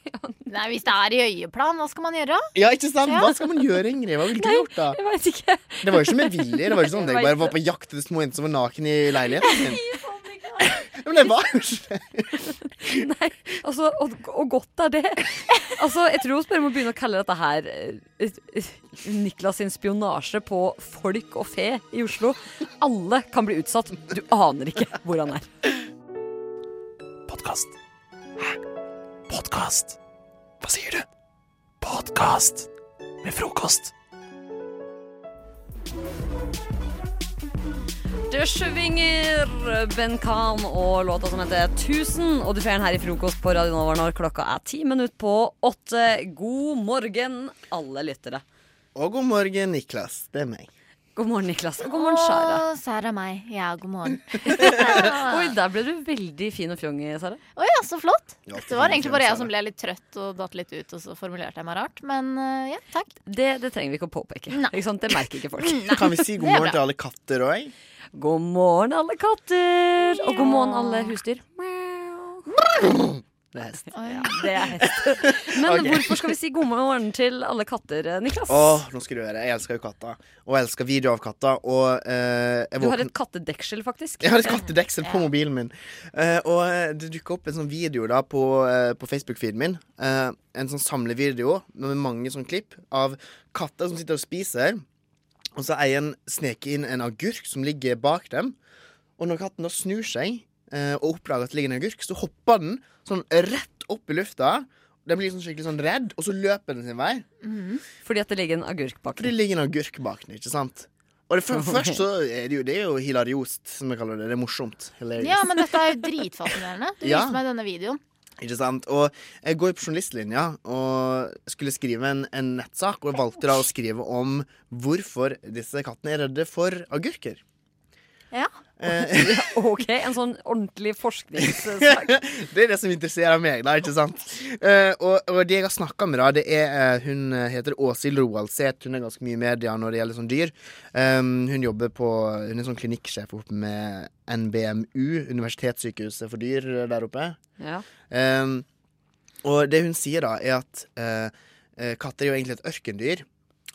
<laughs> Nei, Hvis det er i øyeplan, hva skal man gjøre? Ja, ikke sant? Hva skal man gjøre, Ingrid? Hva ville du gjort da? Jeg vet ikke. Det var jo ikke med vilje. Det var ikke sånn <laughs> at jeg bare var på jakt etter små jenter som var naken i leiligheten sin. Men det var jo ikke det. Nei, altså, og, og godt er det. Altså, Jeg tror vi bare må begynne å kalle dette her eh, Niklas sin spionasje på folk og fe i Oslo. Alle kan bli utsatt. Du aner ikke hvor han er. Podkast. Hæ? Podkast? Hva sier du? Podkast med frokost. Det svinger Ben Khan og låta som heter 1000. Og du får den her i frokost på Radio Nova når klokka er ti minutter på åtte. God morgen, alle lyttere. Og god morgen, Niklas. Det er meg. God morgen, Niklas. Og god morgen, Sara. Å, Sara meg. Ja, god morgen. <laughs> Oi, der ble du veldig fin og fjong, Sara. Å ja, så flott. Det var egentlig bare jeg som ble litt trøtt og datt litt ut, og så formulerte jeg meg rart. Men eh, ja, takk. Det, det trenger vi ikke å påpeke. Ikke sant? Det merker ikke folk. <laughs> Kan vi si god morgen til alle katter òg? God morgen, alle katter. Og god morgen, alle husdyr. Det er hest. Ja, det er hest. <laughs> Men okay. hvorfor skal vi si god morgen til alle katter, eh, Niklas? Åh, nå skal du høre. Jeg elsker jo katter. Og jeg elsker video av katter. Og eh, jeg Du har et kattedeksel, faktisk. Jeg har et kattedeksel på mobilen min. Eh, og eh, det dukka opp en sånn video da på, eh, på Facebook-feeden min. Eh, en sånn samlevideo med mange sånn klipp av katter som sitter og spiser. Og så eier en sneket inn en agurk som ligger bak dem. Og når katten da snur seg og oppdager at det ligger en agurk, så hopper den sånn rett opp i lufta Den blir sånn skikkelig sånn redd, og så løper den sin vei. Fordi at det ligger en agurk bak For det ligger en agurk bak den, ikke sant? Og det, for, først så er det jo Det er jo hilariost, som jeg kaller det. Det er morsomt. Hilarious. Ja, men dette er jo dritfascinerende. Du Ja. viste meg denne videoen. Ikke sant? Og jeg går på journalistlinja og skulle skrive en, en nettsak, og jeg valgte da å skrive om hvorfor disse kattene er redde for agurker. Ja. Eh, <laughs> OK, en sånn ordentlig forskningssak. <laughs> det er det som interesserer meg, da, ikke sant? Eh, og, og de jeg har snakka med, da, det er eh, Hun heter Åshild Roaldseth. Hun er ganske mye i media når det gjelder sånn dyr. Um, hun jobber på Hun er sånn klinikksjef oppe med NBMU, Universitetssykehuset for dyr der oppe. Ja. Um, og det hun sier da, er at eh, katter er jo egentlig et ørkendyr.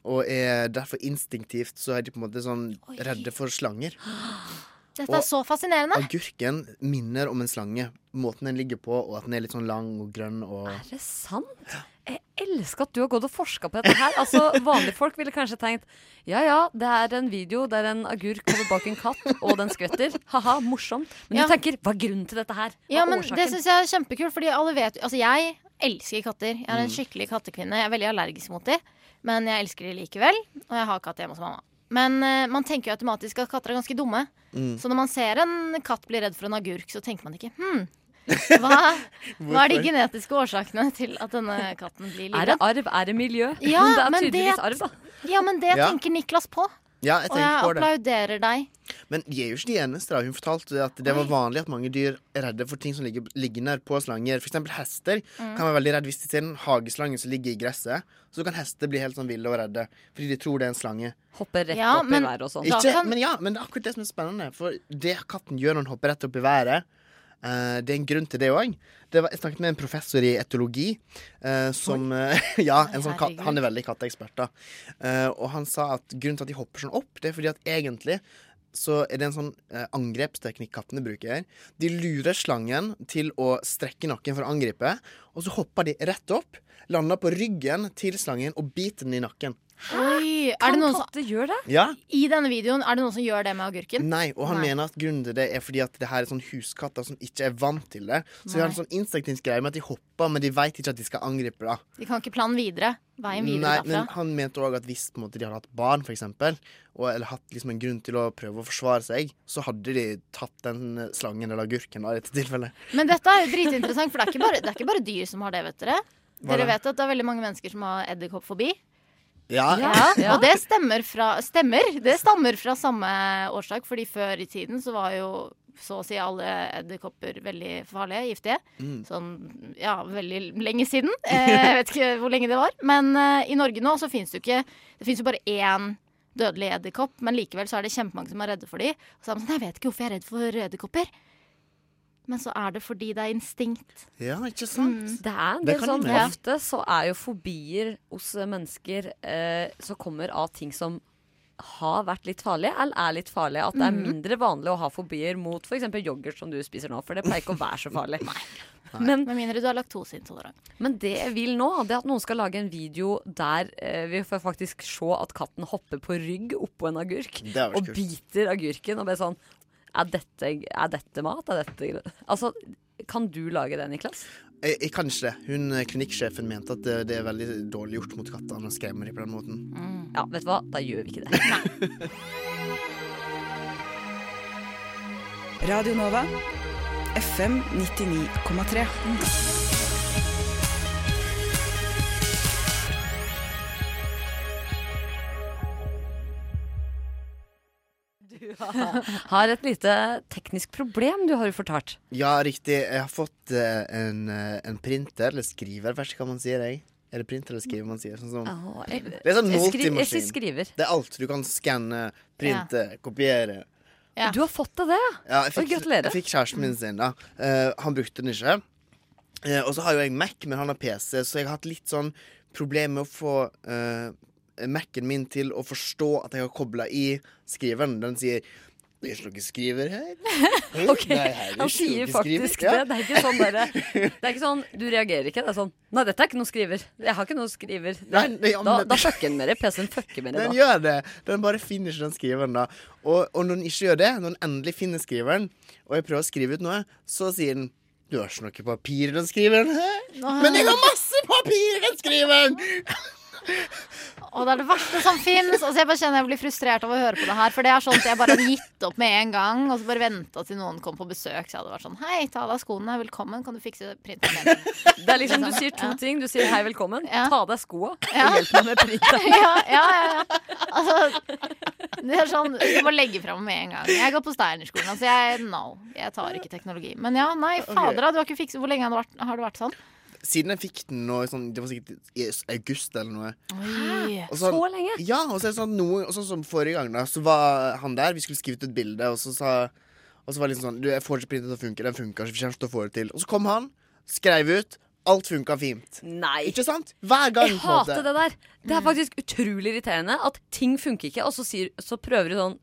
Og er derfor instinktivt så er de på en måte sånn redde for slanger. <gasps> Dette Og er så fascinerende. Agurken minner om en slange. Måten den ligger på, og at den er litt sånn lang og grønn og Er det sant? Jeg elsker at du har gått og forska på dette her. Altså, <laughs> Vanlige folk ville kanskje tenkt ja ja, det er en video der en agurk kommer bak en katt, og den skvetter. Ha-ha, morsomt. Men Ja. du tenker hva er grunnen til dette her? Hva Ja, men årsaken? Det syns jeg er kjempekult, fordi alle vet Altså, jeg elsker katter. Jeg er en Mm. skikkelig kattekvinne. Jeg er veldig allergisk mot dem, men jeg elsker dem likevel. Og jeg har katt hjemme hos mamma. Men uh, man tenker jo automatisk at katter er ganske dumme. Mm. Så når man ser en katt bli redd for en agurk, så tenker man ikke hm, <laughs> hva, hva er de genetiske årsakene til at denne katten blir Er det arv? Er det miljø? Ja, men <laughs> det er tydeligvis det- arv, da. Ja, men det Ja. tenker Niklas på. Ja, jeg og jeg applauderer deg. Men de er jo ikke de eneste. da Hun fortalte at det var vanlig at mange dyr er redde for ting som ligger liggende på slanger. Eksempel hester Mm. kan være veldig redde hvis de ser en hageslange som ligger i gresset. Så kan hester bli helt sånn ville og redde fordi de tror det er en slange. Hopper rett Ja, opp men- i været og sånn. Ikke, kan- men ja, men det er akkurat det som er spennende. For det katten gjør når den hopper rett opp i været, det er en grunn til det òg. Jeg snakket med en professor i etologi eh, som eh, <laughs> Ja, en sånn kat, han er veldig katteekspert, da. Eh, og han sa at grunnen til at de hopper sånn opp, det er fordi at egentlig så er det en sånn eh, angrepsteknikk kattene bruker. De lurer slangen til å strekke nakken for å angripe, og så hopper de rett opp, lander på ryggen til slangen og biter den i nakken. Oi, er Kan det noen som, katter gjøre det? Ja, I denne videoen, er det noen som gjør det med agurken? Nei, og han Nei. mener at grunnen til det er fordi at det her er sånn huskatter som ikke er vant til det. Så de har en sånn instinktiv greie med at de hopper, men de veit ikke at de skal angripe. da De kan ikke planen videre. Veien videre Nei, derfra. men han mente òg at hvis på en måte, de hadde hatt barn, for eksempel, og, eller hatt liksom en grunn til å prøve å forsvare seg, så hadde de tatt den slangen eller agurken da, i dette tilfellet. Men dette er jo dritinteressant, for det er ikke bare, det er ikke bare dyr som har det, vet dere. Hva Dere vet at det er veldig mange mennesker som har edderkoppfobi. Ja, Ja, Og det stemmer fra Stemmer! Det stammer fra samme årsak, fordi før i tiden så var jo så å si alle edderkopper veldig farlige, giftige. Mm. Sånn ja, veldig lenge siden. Eh, jeg vet ikke hvor lenge det var. Men eh, i Norge nå så fins det jo ikke Det fins jo bare én dødelig edderkopp, men likevel så er det kjempemange som er redde for dem. Og så er man sånn Jeg vet ikke hvorfor jeg er redd for edderkopper. Men så er det fordi det er instinkt. Ja, ikke sant? Det er en del sånn. Ofte så er jo fobier hos mennesker eh, som kommer av ting som har vært litt farlige, eller er litt farlige. At det er Mhm. mindre vanlig å ha fobier mot f.eks. yoghurt som du spiser nå, for det pleier ikke å være så farlig. <laughs> Nei. Men, Med mindre du er laktoseintolerant. Men det jeg vil nå, det er at noen skal lage en video der eh, vi får faktisk se at katten hopper på rygg oppå en agurk og biter agurken og blir sånn er dette, er dette mat? Er dette Altså, kan du lage det, Niklas? Jeg, jeg kan ikke det. Hun eh, klinikksjefen mente at det, det er veldig dårlig gjort mot kattene å skremme dem på den måten. Ja, vet du hva? Da gjør vi ikke det. <laughs> Radio Nova. FM 99,3. Har et lite teknisk problem, du har jo fortalt. Ja, riktig. Jeg har fått eh, en, eh, en printer, eller skriver, først kan man si det. Er det printer eller skriver man sier? Sånn som, jeg- det er sånn jeg multimaskin. Det er alt. Du kan skanne, printe, kopiere. Du har fått det, det? Ja, jeg fikk, gratulerer. jeg fikk kjæresten min sin, da. Uh, han brukte den ikke. Uh, og så har jo jeg Mac, men han har PC, så jeg har hatt litt sånn problem med å få eh, Mac-en min til å forstå at jeg har kobla i skriveren. Den sier det er ikke noe skriver her. <laughs> Ok, Nei, her er Han sier faktisk skriver. Ja. det. Det er ikke sånn derre <laughs> Det er ikke sånn Du reagerer ikke. Det er sånn Nei, dette er ikke noe skriver. Jeg har ikke noe skriver. Er, Nei, ja, da, men- da fucker den med det. PC-en fucker med det Den da. gjør det. Den bare finner ikke den skriveren, da. Og, og når den ikke gjør det, når den endelig finner skriveren, og jeg prøver å skrive ut noe, så sier den Du har ikke noe papir i den skriveren. Hæ? Men jeg har masse papir i den skriveren! <laughs> Og det er det verste som fins. Altså, jeg bare kjenner jeg blir frustrert av å høre på det her. For det er sånn at jeg bare hadde gitt opp med en gang, og så bare venta til noen kom på besøk. Så jeg hadde vært sånn Hei, ta av deg skoene. Velkommen. Kan du fikse printeren min? Det er liksom, Du sier to Ja. ting. Du sier 'hei, velkommen', ta av deg skoa og hjelp meg med printeren. <laughs> ja, ja, ja, ja. Altså, det er sånn Du må legge fram med en gang. Jeg går på Steinerskolen, altså jeg No. Jeg tar ikke teknologi. Men ja, nei, fader. Du har ikke fikset Hvor lenge har det vært, har det vært sånn? Siden jeg fikk den nå, sånn, det var sikkert i august eller noe. Oi. så, Så lenge? Ja, og så er det sånn noe og sånn som forrige gang, da, så var han der, vi skulle skrive ut et bilde, og så sa Og så var det liksom sånn Du, jeg får ikke printet til å funke, den funker ikke, vi til å få det til. Og så kom han, skrev ut, alt funka fint. Nei. Ikke sant? Hver gang, Jeg på en måte. hater det der. Det er faktisk utrolig irriterende at ting funker ikke, og så, sier, så prøver du sånn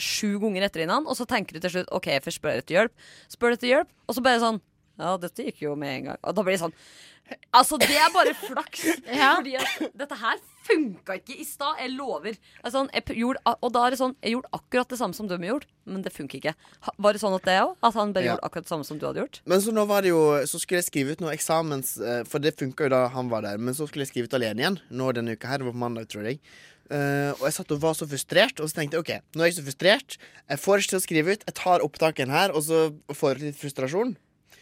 sju ganger etter innan, og så tenker du til slutt OK, jeg spør spørre etter hjelp. Spør etter hjelp, og så bare sånn Ja, dette gikk jo med en gang. Og da blir det sånn Altså, det er bare flaks. <laughs> Ja. Fordi at dette her funka ikke i stad. Jeg lover. Altså, jeg gjorde, og da er det sånn Jeg gjorde akkurat det samme som de gjorde, men det funker ikke. Var det sånn at det òg? At han bare Ja. gjorde akkurat det samme som du hadde gjort? Men så nå var det jo Så skulle jeg skrive ut noe eksamens eh, For det funka jo da han var der. Men så skulle jeg skrive ut alene igjen nå denne uka her. Det var på mandag, tror jeg. Uh, og jeg satt og var så frustrert, og så tenkte jeg OK, nå er jeg så frustrert. Jeg får ikke til å skrive ut. Jeg tar opptaken her, og så får jeg litt frustrasjon.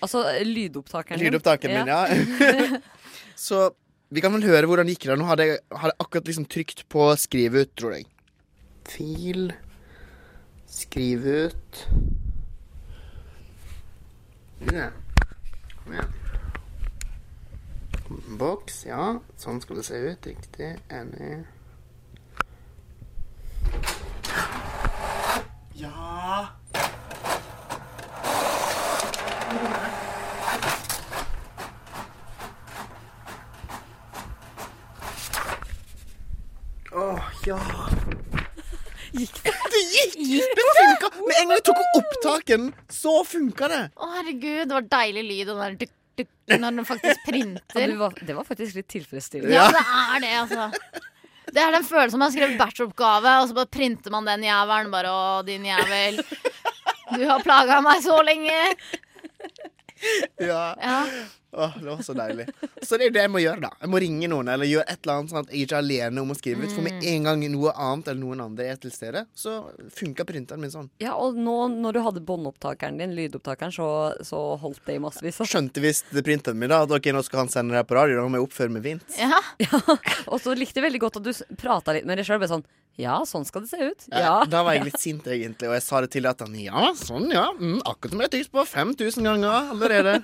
Altså lydopptakeren din. Lydopptakeren min, ja. <laughs> så vi kan vel høre hvordan det gikk. da Nå hadde jeg, hadde jeg akkurat liksom trykt på skrive ut, tror jeg. Fil Skrive ut Ja. Kom igjen. Boks, ja. Sånn skal det se ut. Riktig. Enig. Ja Åh, ja. Gikk det? Det gikk! Det funka! Med en gang jeg tok opp opptaken, så funka det. Å, herregud, det var deilig lyd, den der duk, duk, når den faktisk printer. Ja, var, det var faktisk litt tilfredsstillende. Ja, det er det, altså. Det er den følelsen man har skrevet bacheloroppgave, og så bare printer man den jævelen. Bare å, din jævel. Du har plaga meg så lenge. Ja. Ja. Åh, det var så deilig. Så det er det jeg må gjøre, da. Jeg må ringe noen eller gjøre et eller annet sånn at jeg ikke er alene om å skrive ut. For med en gang noe annet eller noen andre er til stede, så funka printeren min sånn. Ja, og nå når du hadde båndopptakeren din, lydopptakeren, så, så holdt det i massevis. Så <laughs> skjønte visst printeren min da at ok, nå skal han sende det her på radio. Da må jeg oppføre meg vint. Ja. Og så likte jeg veldig godt at du prata litt med deg sjøl. Sånn Ja, sånn skal det se ut. Ja, Ja. Da var jeg <laughs> litt sint, egentlig, og jeg sa det til at han ja, sånn, ja. Mm, akkurat som jeg har tygd på 5000 ganger allerede.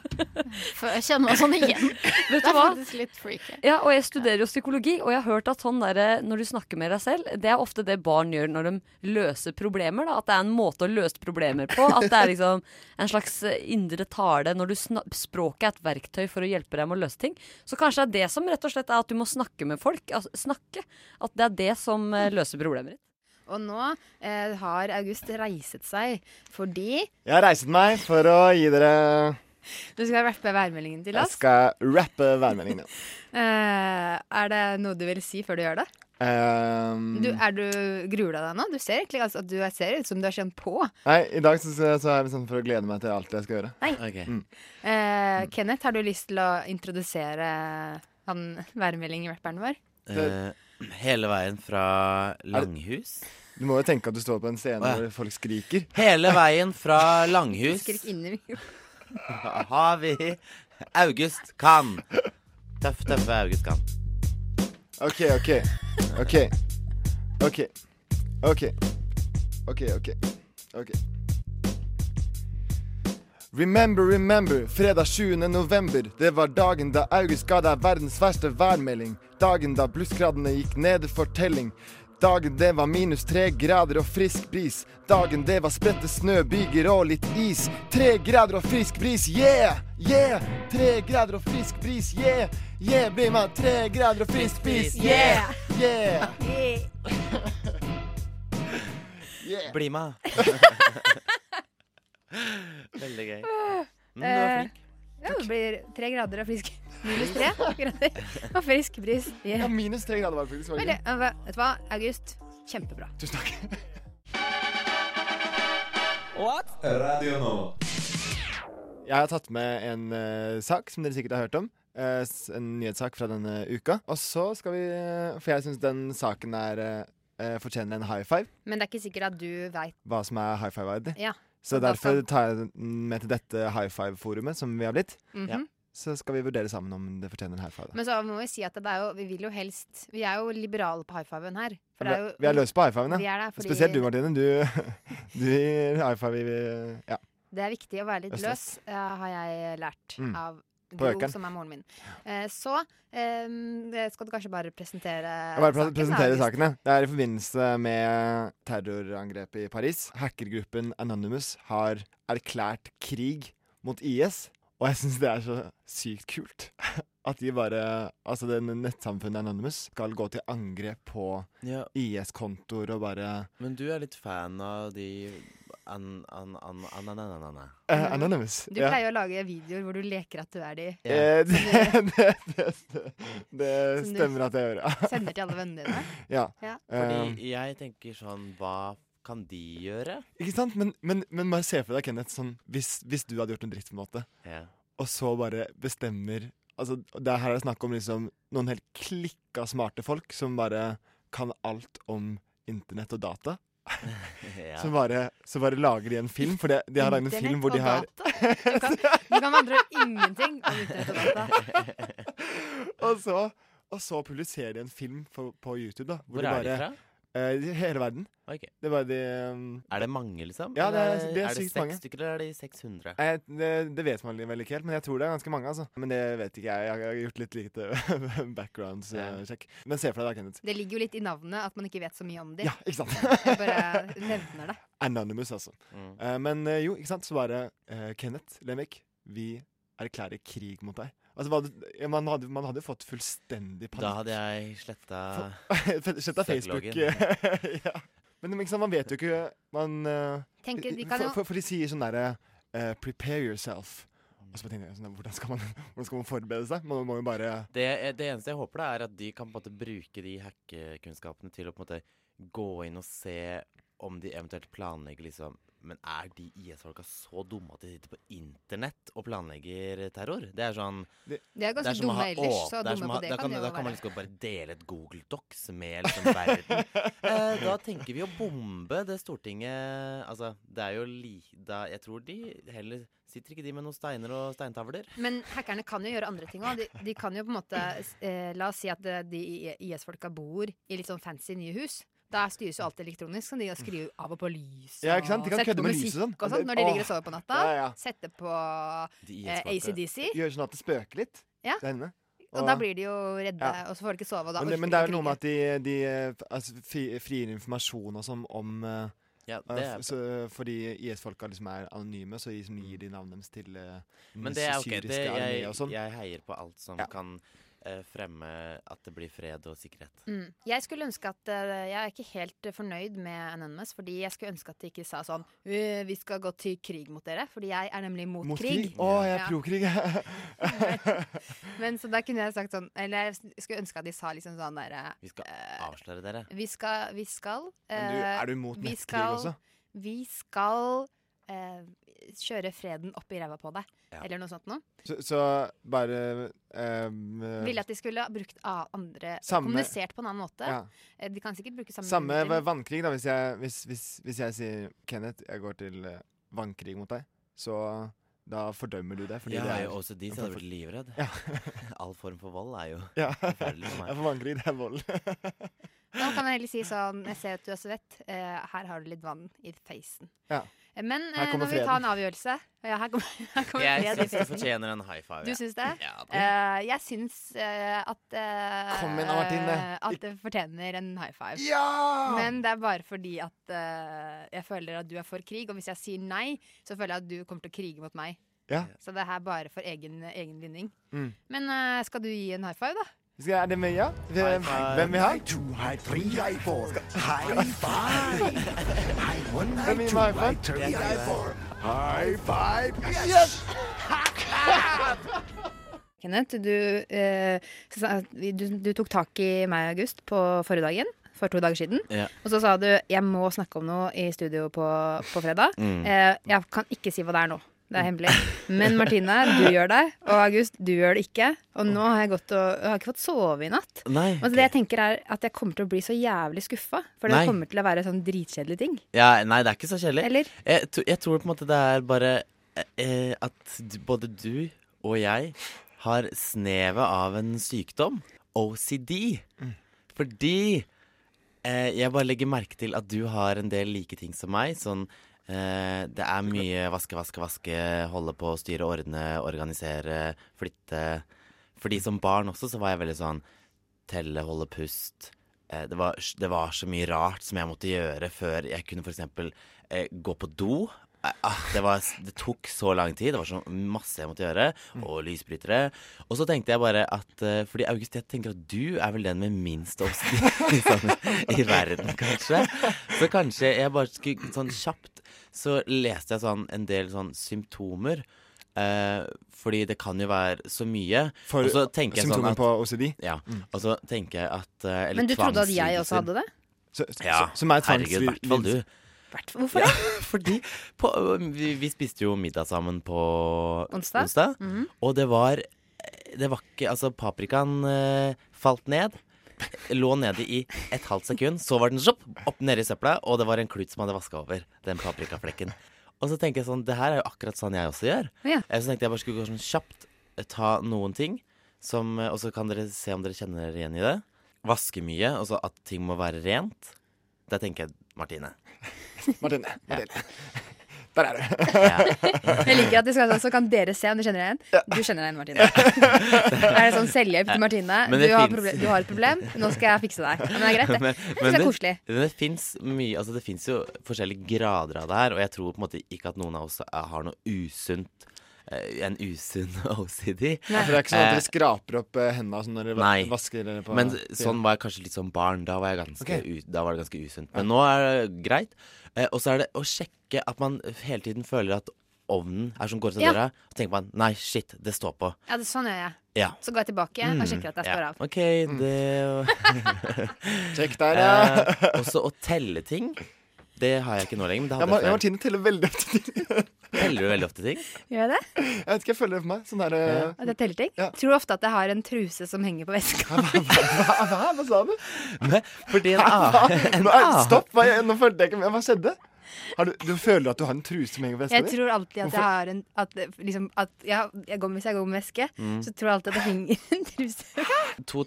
For jeg kjenner meg sånn igjen. <laughs> Vet Det er hva? faktisk litt freaky. Ja, og jeg studerer jo psykologi, og jeg har hørt at sånn der, når du snakker med deg selv, det er ofte det barn gjør når de løser problemer. Da. At det er en måte å løse problemer på. At det er liksom en slags eh, indre tale når du språket er et verktøy for å hjelpe deg med å løse ting. Så kanskje det er det som rett og slett er at du må snakke med folk. Altså, snakke. At det er det som eh, løser problemer ditt. Og nå eh, har August reiset seg fordi Jeg har reiset meg for å gi dere du skal rappe værmeldingen til oss? Jeg skal rappe værmeldingen. Ja. uh, <laughs> er det noe du vil si før du gjør det? Um, Du, er du, gruer du deg nå? Du ser egentlig altså, at du ser ut som du har kjent på. Nei, i dag så, så er jeg sånn for å glede meg til alt jeg skal gjøre. Nei. Mm. Uh, Kenneth, har du lyst til å introdusere han værmelding-rapperen vår? Uh, hele veien fra Langhus. Du må jo tenke at du står på en scene oh, ja. hvor folk skriker. Hele veien fra Langhus Skrik inni mikrofonen. <laughs> har vi August Kan. Tøff, tøffe August Kan. OK, OK. OK. OK. OK. OK, OK. OK. Remember, remember, fredag 7. november. Det var dagen da August ga deg verdens verste værmelding. Dagen da blussgradene gikk ned for telling. Dagen det var minus tre grader og frisk bris. Dagen det var spredte snø, byger og litt is. Tre grader og frisk bris, yeah! Yeah! Tre grader og frisk bris, yeah! Yeah, bli med! tre grader og frisk bris, yeah! Yeah! Yeah. <laughs> Bli med. <laughs> Veldig gøy. Men du var Eh, flink. Ja, det blir tre grader og frisk Minus tre grader og frisk bris. Yeah. Ja, minus tre grader var det faktisk. var det hva- vet du hva, August? Kjempebra. Tusen takk. <laughs> Radio nå. Jeg har tatt med en uh, sak som dere sikkert har hørt om. Uh, en nyhetssak fra denne uka. Og så skal vi uh, For jeg syns den saken er fortjener en high five. Men det er ikke sikkert at du veit Hva som er high five-verdig. Ja. Så derfor tar jeg den med til dette high five-forumet som vi har blitt. Mm -hmm. Så skal vi vurdere sammen om det fortjener en high five. Da. Men så må vi si at det er jo, vi vil jo helst Vi er jo liberale på high fiven her. For det er jo, vi er løse på high fiven, Vi ja. er det, fordi Spesielt du, Martine. Du, <laughs> du gir high five i Ja. Det er viktig å være litt løs, eh, har jeg lært Mm. av Gro, som er moren min. Eh, så eh, skal du kanskje bare presentere Jeg bare saken, presentere sakene. Det er i forbindelse med terrorangrepet i Paris. Hackergruppen Anonymous har erklært krig mot IS. Og jeg syns det er så sykt kult. <laughs> At de bare Altså, den nettsamfunnet Anonymous skal gå til angrep på Ja. IS-kontoer og bare Men du er litt fan av de an... an... an... an... an... an... an... Eh, Anonymous. Du ja. pleier å lage videoer hvor du leker at du er de. Eh, <laughs> det, det, det, det stemmer at jeg gjør, ja. Sender til alle vennene dine? <laughs> Ja. Ja. Eh, Fordi jeg tenker sånn Hva kan de gjøre? Ikke sant? Men, men, men bare se for deg, Kenneth, sånn, hvis, hvis du hadde gjort en dritt, på en måte, Ja. og så bare bestemmer Altså, det er her er snakk om liksom noen helt klikka smarte folk som bare kan alt om internett og data. Ja. Som bare, så bare lager de en film, for de, de har lagd en film hvor de har Du kan, du kan med andre ingenting om internett og data. <laughs> og, så, og så publiserer de en film på, på YouTube, da. Hvor de er de fra? Eh, i hele verden. Okay. Det er de um, Er det mange, liksom? Ja, det er, det er, er det sykt seks mange. stykker, eller er de 600? Eh, det, det vet man vel ikke helt, men jeg tror det er ganske mange. altså Men det vet ikke jeg. Jeg har gjort litt lite <laughs> background-sjekk. Men se for deg da, Kenneth. Det ligger jo litt i navnet at man ikke vet så mye om dem. Ja, ikke sant? Jeg bare nevner det. <laughs> Anonymous, altså. Mm. Uh, men eh, jo, ikke sant, så bare uh, Kenneth Lemvik, vi erklærer krig mot deg. Altså, man, hadde, man hadde fått fullstendig panikk. Da hadde jeg sletta <laughs> Sletta Facebook. <laughs> ja. Men liksom, man vet jo ikke Man eh, Tenker, de kan for, for, for de sier sånn derre uh, Prepare yourself. Og så tenker jeg sånn, hvordan skal, man, <laughs> hvordan skal man forberede seg? Man må jo bare det, det eneste jeg håper, da, er at de kan på en måte bruke de hackekunnskapene til å på en måte gå inn og se om de eventuelt planlegger liksom Men er de IS-folka så dumme at de sitter på internett og planlegger terror? Det er sånn De er ganske dumme ellers, så dumme på det kan kan, de jo være. Da kan man liksom bare dele et Google Docs med liksom verden. <laughs> eh, da tenker vi å bombe det Stortinget Altså, det er jo li... Da, jeg tror de heller Sitter ikke de med noen steiner og steintavler? Men hackerne kan jo gjøre andre ting òg. De, de kan jo på en måte eh, La oss si at de IS-folka bor i litt sånn fancy nye hus. Da styres jo alt elektronisk. sånn de skriver av og på lys Ja, ikke sant? De kan sette på musikk sånn. og sånn når de ligger og sover på natta. Ja, ja. Sette på eh, ACDC. Gjør sånn at det spøker litt Ja. der inne. Og da blir de jo redde, Ja. og så får de ikke sove. Og da men, det, men det er jo noe med at de, de eh, altså, frigir informasjon og sånn om uh, Ja, eh, det er- så, Fordi IS-folka liksom er anonyme, så gir de navnet deres til uh, Men det er ok. Det, jeg, sånn. jeg heier på alt som Ja. kan eh, fremme at det blir fred og sikkerhet. Mm. Jeg skulle ønske at eh, Jeg er ikke helt eh, fornøyd med Anonymous, fordi jeg skulle ønske at de ikke sa sånn «Øh, Vi skal gå til krig mot dere, fordi jeg er nemlig mot, Mot krig. Å, oh, jeg er Ja. pro-krig. <laughs> Men så da kunne jeg sagt sånn Eller jeg skulle ønske at de sa liksom sånn derre Vi skal avsløre dere. Vi skal, vi skal Men du, eh, er du mot vi nettkrig skal- også? Vi skal eh, kjøre freden opp i ræva på deg. Ja. Eller noe sånt noe. Så, så bare um, Ville at de skulle ha brukt av andre Samme- Kommunisert på en annen måte. Ja. Eh, De kan sikkert bruke samme Samme midler. vannkrig, da. Hvis jeg, hvis, hvis, hvis jeg sier Kenneth, jeg går til eh, vannkrig mot deg, så da fordømmer du det. Fordi Jeg det er jo også de som hadde blitt livredd. Ja. <laughs> All form for vold er jo Ja. forferdelig for meg. Ja, for vannkrig, det er vold. Nå kan jeg heller si sånn Jeg ser at du er svett. Eh, her har du litt vann i facen. Ja. Eh, Men eh, når vi tar en avgjørelse ja, Her kommer, <laughs> her kommer Jeg syns det fortjener en high five. Du syns det? Ja. Eh, jeg syns uh, at uh, Kom igjen Martine. At det fortjener en high five. Ja! Men det er bare fordi at eh, jeg føler at du er for krig, og hvis jeg sier nei, så føler jeg at du kommer til å krige mot meg. Ja. Så det er her bare for egen, egen vinning. Mm. Men eh, skal du gi en high five, da? Skal er det med, ja? High five. Hvem vi har? High three, high four. High five. High one, high gir two, meg high high five? three, high four. High five. Yes! <laughs> Kenneth, du, eh, du, du tok tak i meg i august på forrige dagen. For to dager siden. Ja. Og så sa du 'jeg må snakke om noe i studio på, på fredag'. Mm. Eh, jeg kan ikke si hva det er nå. Det er hemmelig. Men Martine, du gjør det. Og August, du gjør det ikke. Og nå har jeg gått og jeg har ikke fått sove i natt. Nei, Og det jeg tenker er at jeg kommer til å bli så jævlig skuffa. For det Nei. kommer til å være sånn dritkjedelige ting. Ja, nei, det er ikke så kjedelig. Eller? Jeg, jeg tror på en måte det er bare eh, at både du og jeg har snevet av en sykdom. OCD. Fordi eh, jeg bare legger merke til at du har en del like ting som meg. Sånn Det er mye vaske, vaske, vaske, holde på, styre, ordne, organisere, flytte. Fordi som barn også så var jeg veldig sånn telle, holde pust. Eh, det, var, det var så mye rart som jeg måtte gjøre før jeg kunne f.eks. Eh, gå på do. Eh, ah, det, var, det tok så lang tid. Det var så masse jeg måtte gjøre. Og lysbrytere. Og så tenkte jeg bare at eh, Fordi August, jeg tenker at du er vel den med minst OCD sånn, <laughs> i verden, kanskje. Så kanskje jeg bare skulle sånn kjapt Så leste jeg sånn en del sånn symptomer. Eh, fordi det kan jo være så mye. For sånn symptomer at- på OCD? Ja. Og så tenker jeg at eh, eller Men du trodde at jeg også hadde det? Så, så, Ja, som er herregud, i hvert fall du. Hvorfor Ja, det? <laughs> fordi på, vi, vi spiste jo middag sammen på Onsdag? Mhm. Og det var Det var ikke Altså, paprikaen eh, falt ned. Lå nede i et halvt sekund. Så var den sjopp, opp nede i søpla, og det var en klut som hadde vaska over den paprikaflekken. Og så tenker jeg sånn Det her er jo akkurat sånn jeg også gjør. Ja. Eh, Så tenkte jeg bare skulle gå sånn kjapt, eh, ta noen ting, som, eh, og så kan dere se om dere kjenner dere igjen i det. Vaske mye, altså at ting må være rent. Der tenker jeg Martine. Martine. Martine. Der er du. Jeg liker at de skal, så kan dere se om dere kjenner deg igjen. Du kjenner deg igjen, Martine. Det er sånn selvhjelp til Martine. Du har, finnes- du har et problem, nå skal jeg fikse deg. Men det er greit, det. Men- men det er koselig. Det, det fins mye Altså det fins jo forskjellige grader av det her, og jeg tror på en måte ikke at noen av oss har noe usunt eh, En usunn <laughs> OCD. Ja, for det er ikke sånn at Eh, dere skraper opp eh, hendene sånn når dere Nei. vasker dere på Men sånn var jeg kanskje litt som barn. Da var, jeg ganske okay. u, da var det ganske usunt. Men nå er det greit. Eh, og så er det å sjekke at man hele tiden føler at ovnen er som går ut av Ja. døra. Og tenker man nei, shit, det står på. Ja, det, sånn gjør jeg. Ja. Så går jeg tilbake og Mm, sjekker at jeg ja. står av. OK, det <laughs> Sjekk der, ja. Eh, også å telle ting. Det har jeg ikke nå lenger, men det Ja, hadde jeg før. Martine teller veldig ofte. Teller du veldig ofte ting? Gjør jeg det? Jeg vet ikke, jeg føler det for meg. Sånn der ja. At jeg teller ting? Tror ofte at jeg har en truse som henger på veska. hva, hva, hva sa du? Men, fordi en Hva? annen Stopp! Hva, nå følte jeg ikke med. Hva skjedde? Har du, du føler at du har en truse som henger på veska Jeg tror alltid at Hvorfor? jeg har en at, liksom, at ja, jeg går, Hvis jeg går med veske, Mm. så tror jeg alltid at det henger en truse. to,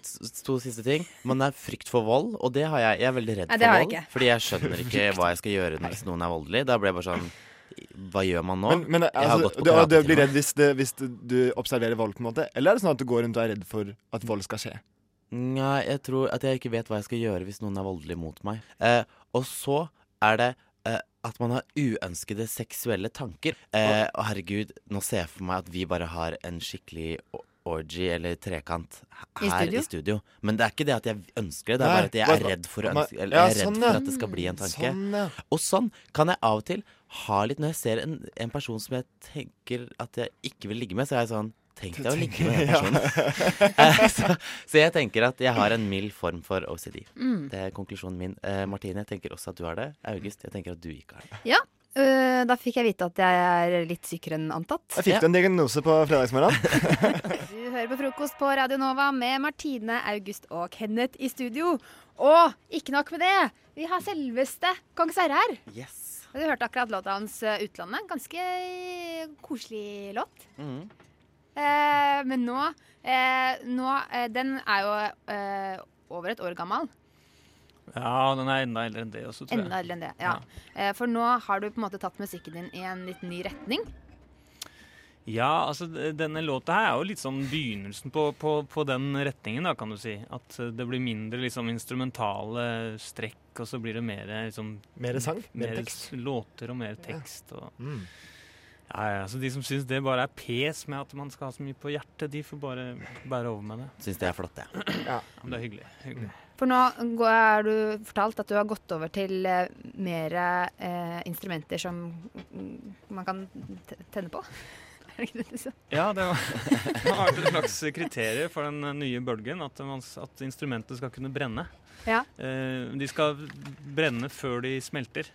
to siste ting. Man er frykt for vold, og det har jeg. Jeg er veldig redd Nei, for vold. jeg. Fordi jeg skjønner ikke hva jeg skal gjøre hvis noen er voldelig. Da blir jeg bare sånn Hva gjør man nå? Men, men jeg har altså, gått på du, du blir redd hvis, det, hvis du observerer vold, på en måte? Eller er det sånn at du går rundt og er redd for at vold skal skje? Nei, jeg tror at jeg ikke vet hva jeg skal gjøre hvis noen er voldelig mot meg. Eh, og så er det eh, at man har uønskede seksuelle tanker. Eh, og herregud, nå ser jeg for meg at vi bare har en skikkelig orgy eller trekant I her studio? i studio. Men det er ikke det at jeg ønsker det, det er Nei, bare at jeg er redd for, ønske, eller jeg er redd sånn, for at det skal bli en tanke. Sånn, ja. Og sånn kan jeg av og til ha litt når jeg ser en, en person som jeg tenker at jeg ikke vil ligge med, så er jeg sånn Tenk deg å ligge med den Ja. personen. <laughs> Eh, så, så jeg tenker at jeg har en mild form for OCD. Mm. Det er konklusjonen min. Eh, Martine, jeg tenker også at du har det. August, jeg tenker at du ikke har det. Ja, øh, da fikk jeg vite at jeg er litt sykere enn antatt. Jeg fikk du en diagnose på fredagsmorgen? <laughs> Du hører på frokost på Radio Nova med Martine, August og Kenneth i studio. Og ikke nok med det, vi har selveste Kong Sverre her. Yes. Du hørte akkurat låta hans eh, 'Utlandet'. Ganske koselig låt. Mm. Eh, men nå, eh, nå eh, Den er jo eh, over et år gammel. Ja, den er enda eldre enn det også, tror jeg. Enda eldre enn det. ja. Eh, for nå har du på en måte tatt musikken din i en litt ny retning. Ja, altså denne låta her er jo litt sånn begynnelsen på, på, på den retningen, da, kan du si. At eh, det blir mindre liksom instrumentale strekk, og så blir det mer liksom Mer sang? Mer tekst? låter og mer tekst. Og, Mm. ja, ja, så De som syns det bare er pes med at man skal ha så mye på hjertet, de får bare bære over med det. Syns det er flott, jeg. Ja. ja. det er hyggelig. hyggelig. For nå har er du fortalt at du har gått over til eh, mer eh, instrumenter som mm, man kan tenne på. Er det ikke det du sa? Ja, det var- <laughs> det har vært et slags kriterium for den eh, nye bølgen, at, man, at instrumentet skal kunne brenne. Ja. Eh, de skal brenne før de smelter.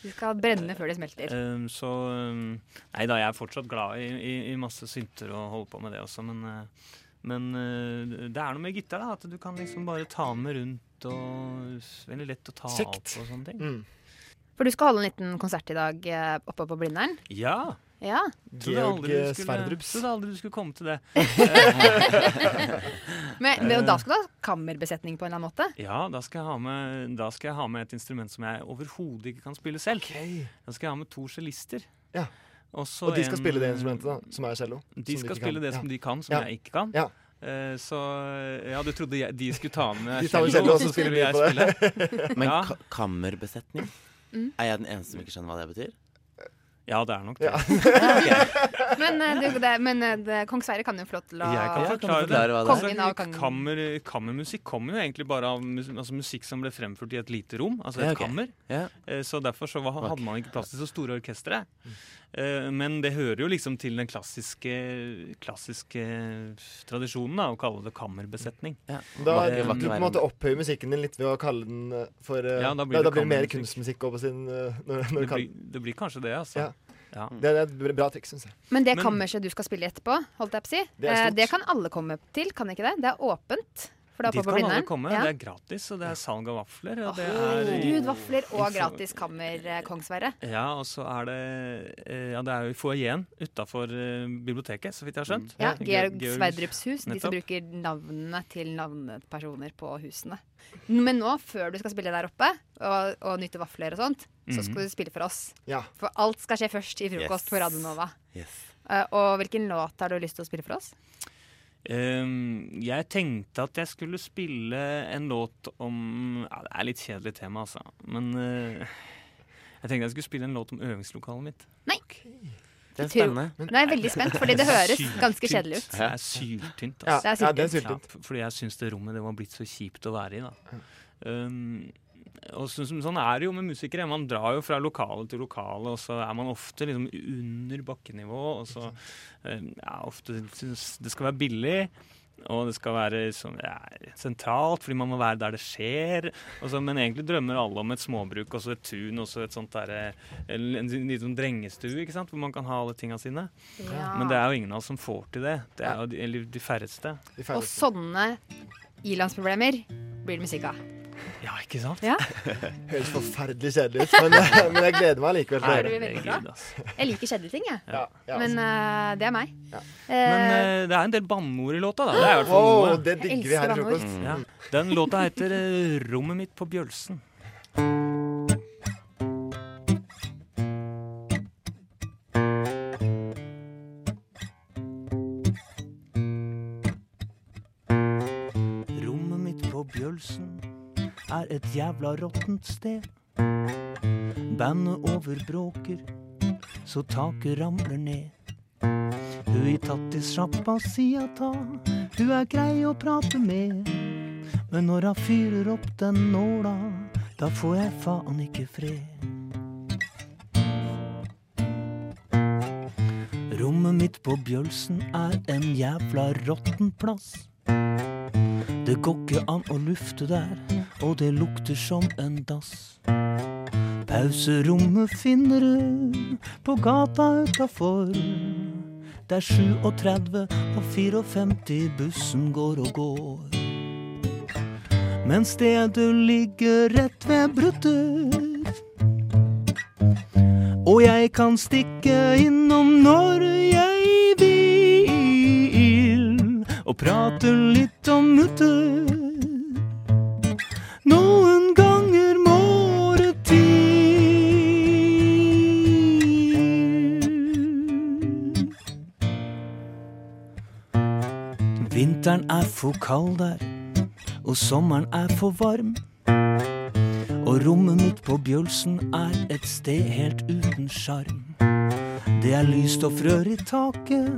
De skal brenne før de smelter. Um, så Nei da, jeg er fortsatt glad i, i, i masse synter og holder på med det også, men, men det er noe med gitar, da. At du kan liksom bare ta med rundt og Veldig lett å ta Sikt. opp og sånne ting. Mm. For du skal holde en liten konsert i dag eh, oppe på Blindern. Ja. Ja. Georg aldri du skulle- Sverdrups. Trodde aldri du skulle komme til det. <laughs> Men, men, da skal du ha kammerbesetning på en eller annen måte? Ja, da skal, jeg ha med, da skal jeg ha med et instrument som jeg overhodet ikke kan spille selv. Da skal jeg ha med to cellister. Ja. Og, Og de skal en- spille det instrumentet, da, som er cello. De skal de spille kan. det som Ja. de kan, som Ja. jeg ikke kan. Ja. Eh, så ja, du trodde jeg, de skulle ta med cello, og så skulle jeg spille. Men ja. ka kammerbesetning? Mm. Er jeg den eneste som ikke skjønner hva det betyr? Ja, det er nok det. <laughs> <laughs> Men, okay. Men, det, men eh, det, kong Sverre kan jo få lov til å Jeg kan Ja, kan forklare det. det? Kongen av kongen. Kammer, kammermusikk kommer jo egentlig bare av mus altså musikk som ble fremført i et lite rom, altså Ja, et kammer. Ja. Eh, Så derfor så var, hadde man ikke plass til så store orkestre. Eh, Men det hører jo liksom til den klassiske, klassiske tradisjonen da, å kalle det kammerbesetning. Da, Eh, du på en måte opphøyer musikken din litt ved å kalle den eh, for eh, Ja, da blir da, det blir det mer kunstmusikk sin eh, når, når Det blir, kan- det blir kanskje det, altså. Ja. Det, det er et bra triks, syns jeg. Men det kammerset du skal spille etterpå, holdt jeg på å si, Det eh, det kan alle komme til, kan ikke det? Det er åpent. For er Dit kan alle komme. Ja. Det er gratis, og det er salg av vafler. Og det er Gud, vafler og gratis kammer, Kongsverre. Ja, og så er det eh, Ja, det er jo i foajeen utafor biblioteket, så vidt jeg har skjønt. Ja, Georg Sverdrups hus. De som bruker navnene til navnepersoner på husene. Men nå, før du skal spille der oppe og, og nyte vafler og sånt, så skal Mhm. du spille for oss. Ja. For alt skal skje først i frokost Yes. på Radionova. Yes. Uh, og hvilken låt har du lyst til å spille for oss? Ehm, jeg tenkte at jeg skulle spille en låt om ja, Det er litt kjedelig tema, altså. Men uh, jeg tenkte jeg skulle spille en låt om øvingslokalet mitt. Nei. Det er spennende. Men, Nå er jeg veldig spent, fordi det høres ganske kjedelig ut. Det er syltynt. Ja, Altså. Ja, det er syltynt. Ja, fordi jeg syns det rommet det var blitt så kjipt å være i. da. Um, og så, så- sånn er det jo med musikere. Man drar jo fra lokale til lokale, og så er man ofte liksom under bakkenivå. Og så eh, ja, ofte synes Det skal være billig. Og det skal være sånn, ja, sentralt, fordi man må være der det skjer. Og så, men egentlig drømmer alle om et småbruk og så et tun og så et sånt der, en, en liten sånn drengestue ikke sant? hvor man kan ha alle tinga sine. Ja. Men det er jo ingen av oss som får til det. Det er jo de, eller de færreste. Og sånne ilandsproblemer blir det musikk av. Ja, ikke sant? Ja. <laughs> Høres forferdelig kjedelig ut, men, <laughs> men jeg gleder meg likevel å Det blir veldig bra. Jeg liker kjedelige ting, jeg. Ja, ja, Men uh, det er meg. Men Eh, eh, det er en del banneord i låta, da. Det er i hvert fall noe. det digger vi her i frokost. Mm. Ja. Den låta heter 'Rommet mitt på Bjølsen'. Jævla råttent sted. Bandet overbråker, så taket ramler ned. Hun i tattissjappa sier ta, hun er grei å prate med. Men når hun fyrer opp den nåla, da får jeg faen ikke fred. Rommet mitt på Bjølsen er en jævla råtten plass. Det går ikke an å lufte der, og det lukter som en dass. Pauserommet finner du på gata utafor. Er 37 og 54 bussen går og går. Men stedet ligger rett ved bruttet. Og jeg kan stikke innom når Og prate litt om mutter. Noen ganger måretid. Vinteren er for kald der, og sommeren er for varm. Og rommet mitt på Bjølsen er et sted helt uten sjarm. Det er lyst og frør i taket,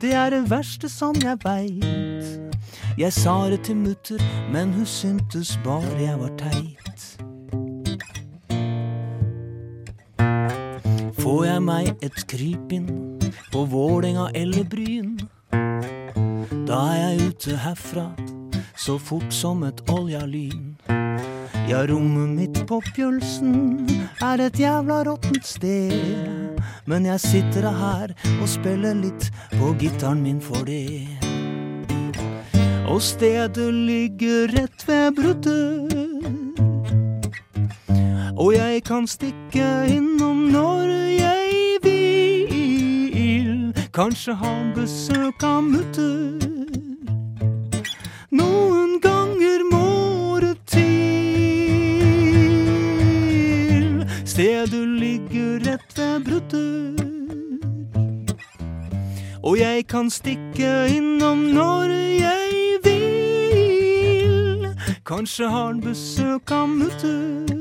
det er det verste som jeg veit. Jeg sa det til mutter, men hun syntes bare jeg var teit. Får jeg meg et krypinn på Vålerenga eller Bryn, da er jeg ute herfra så fort som et oljalyn. Ja, rommet mitt på Pjølsen er et jævla råttent sted. Men jeg sitter her og spiller litt på gitaren min for det. Og stedet ligger rett ved bruddet. Og jeg kan stikke innom når jeg vil. Kanskje ha besøk av mutter. Noen til. du ligger rett ved bruddet. Og jeg kan stikke innom når jeg vil. Kanskje har han besøk av mutter.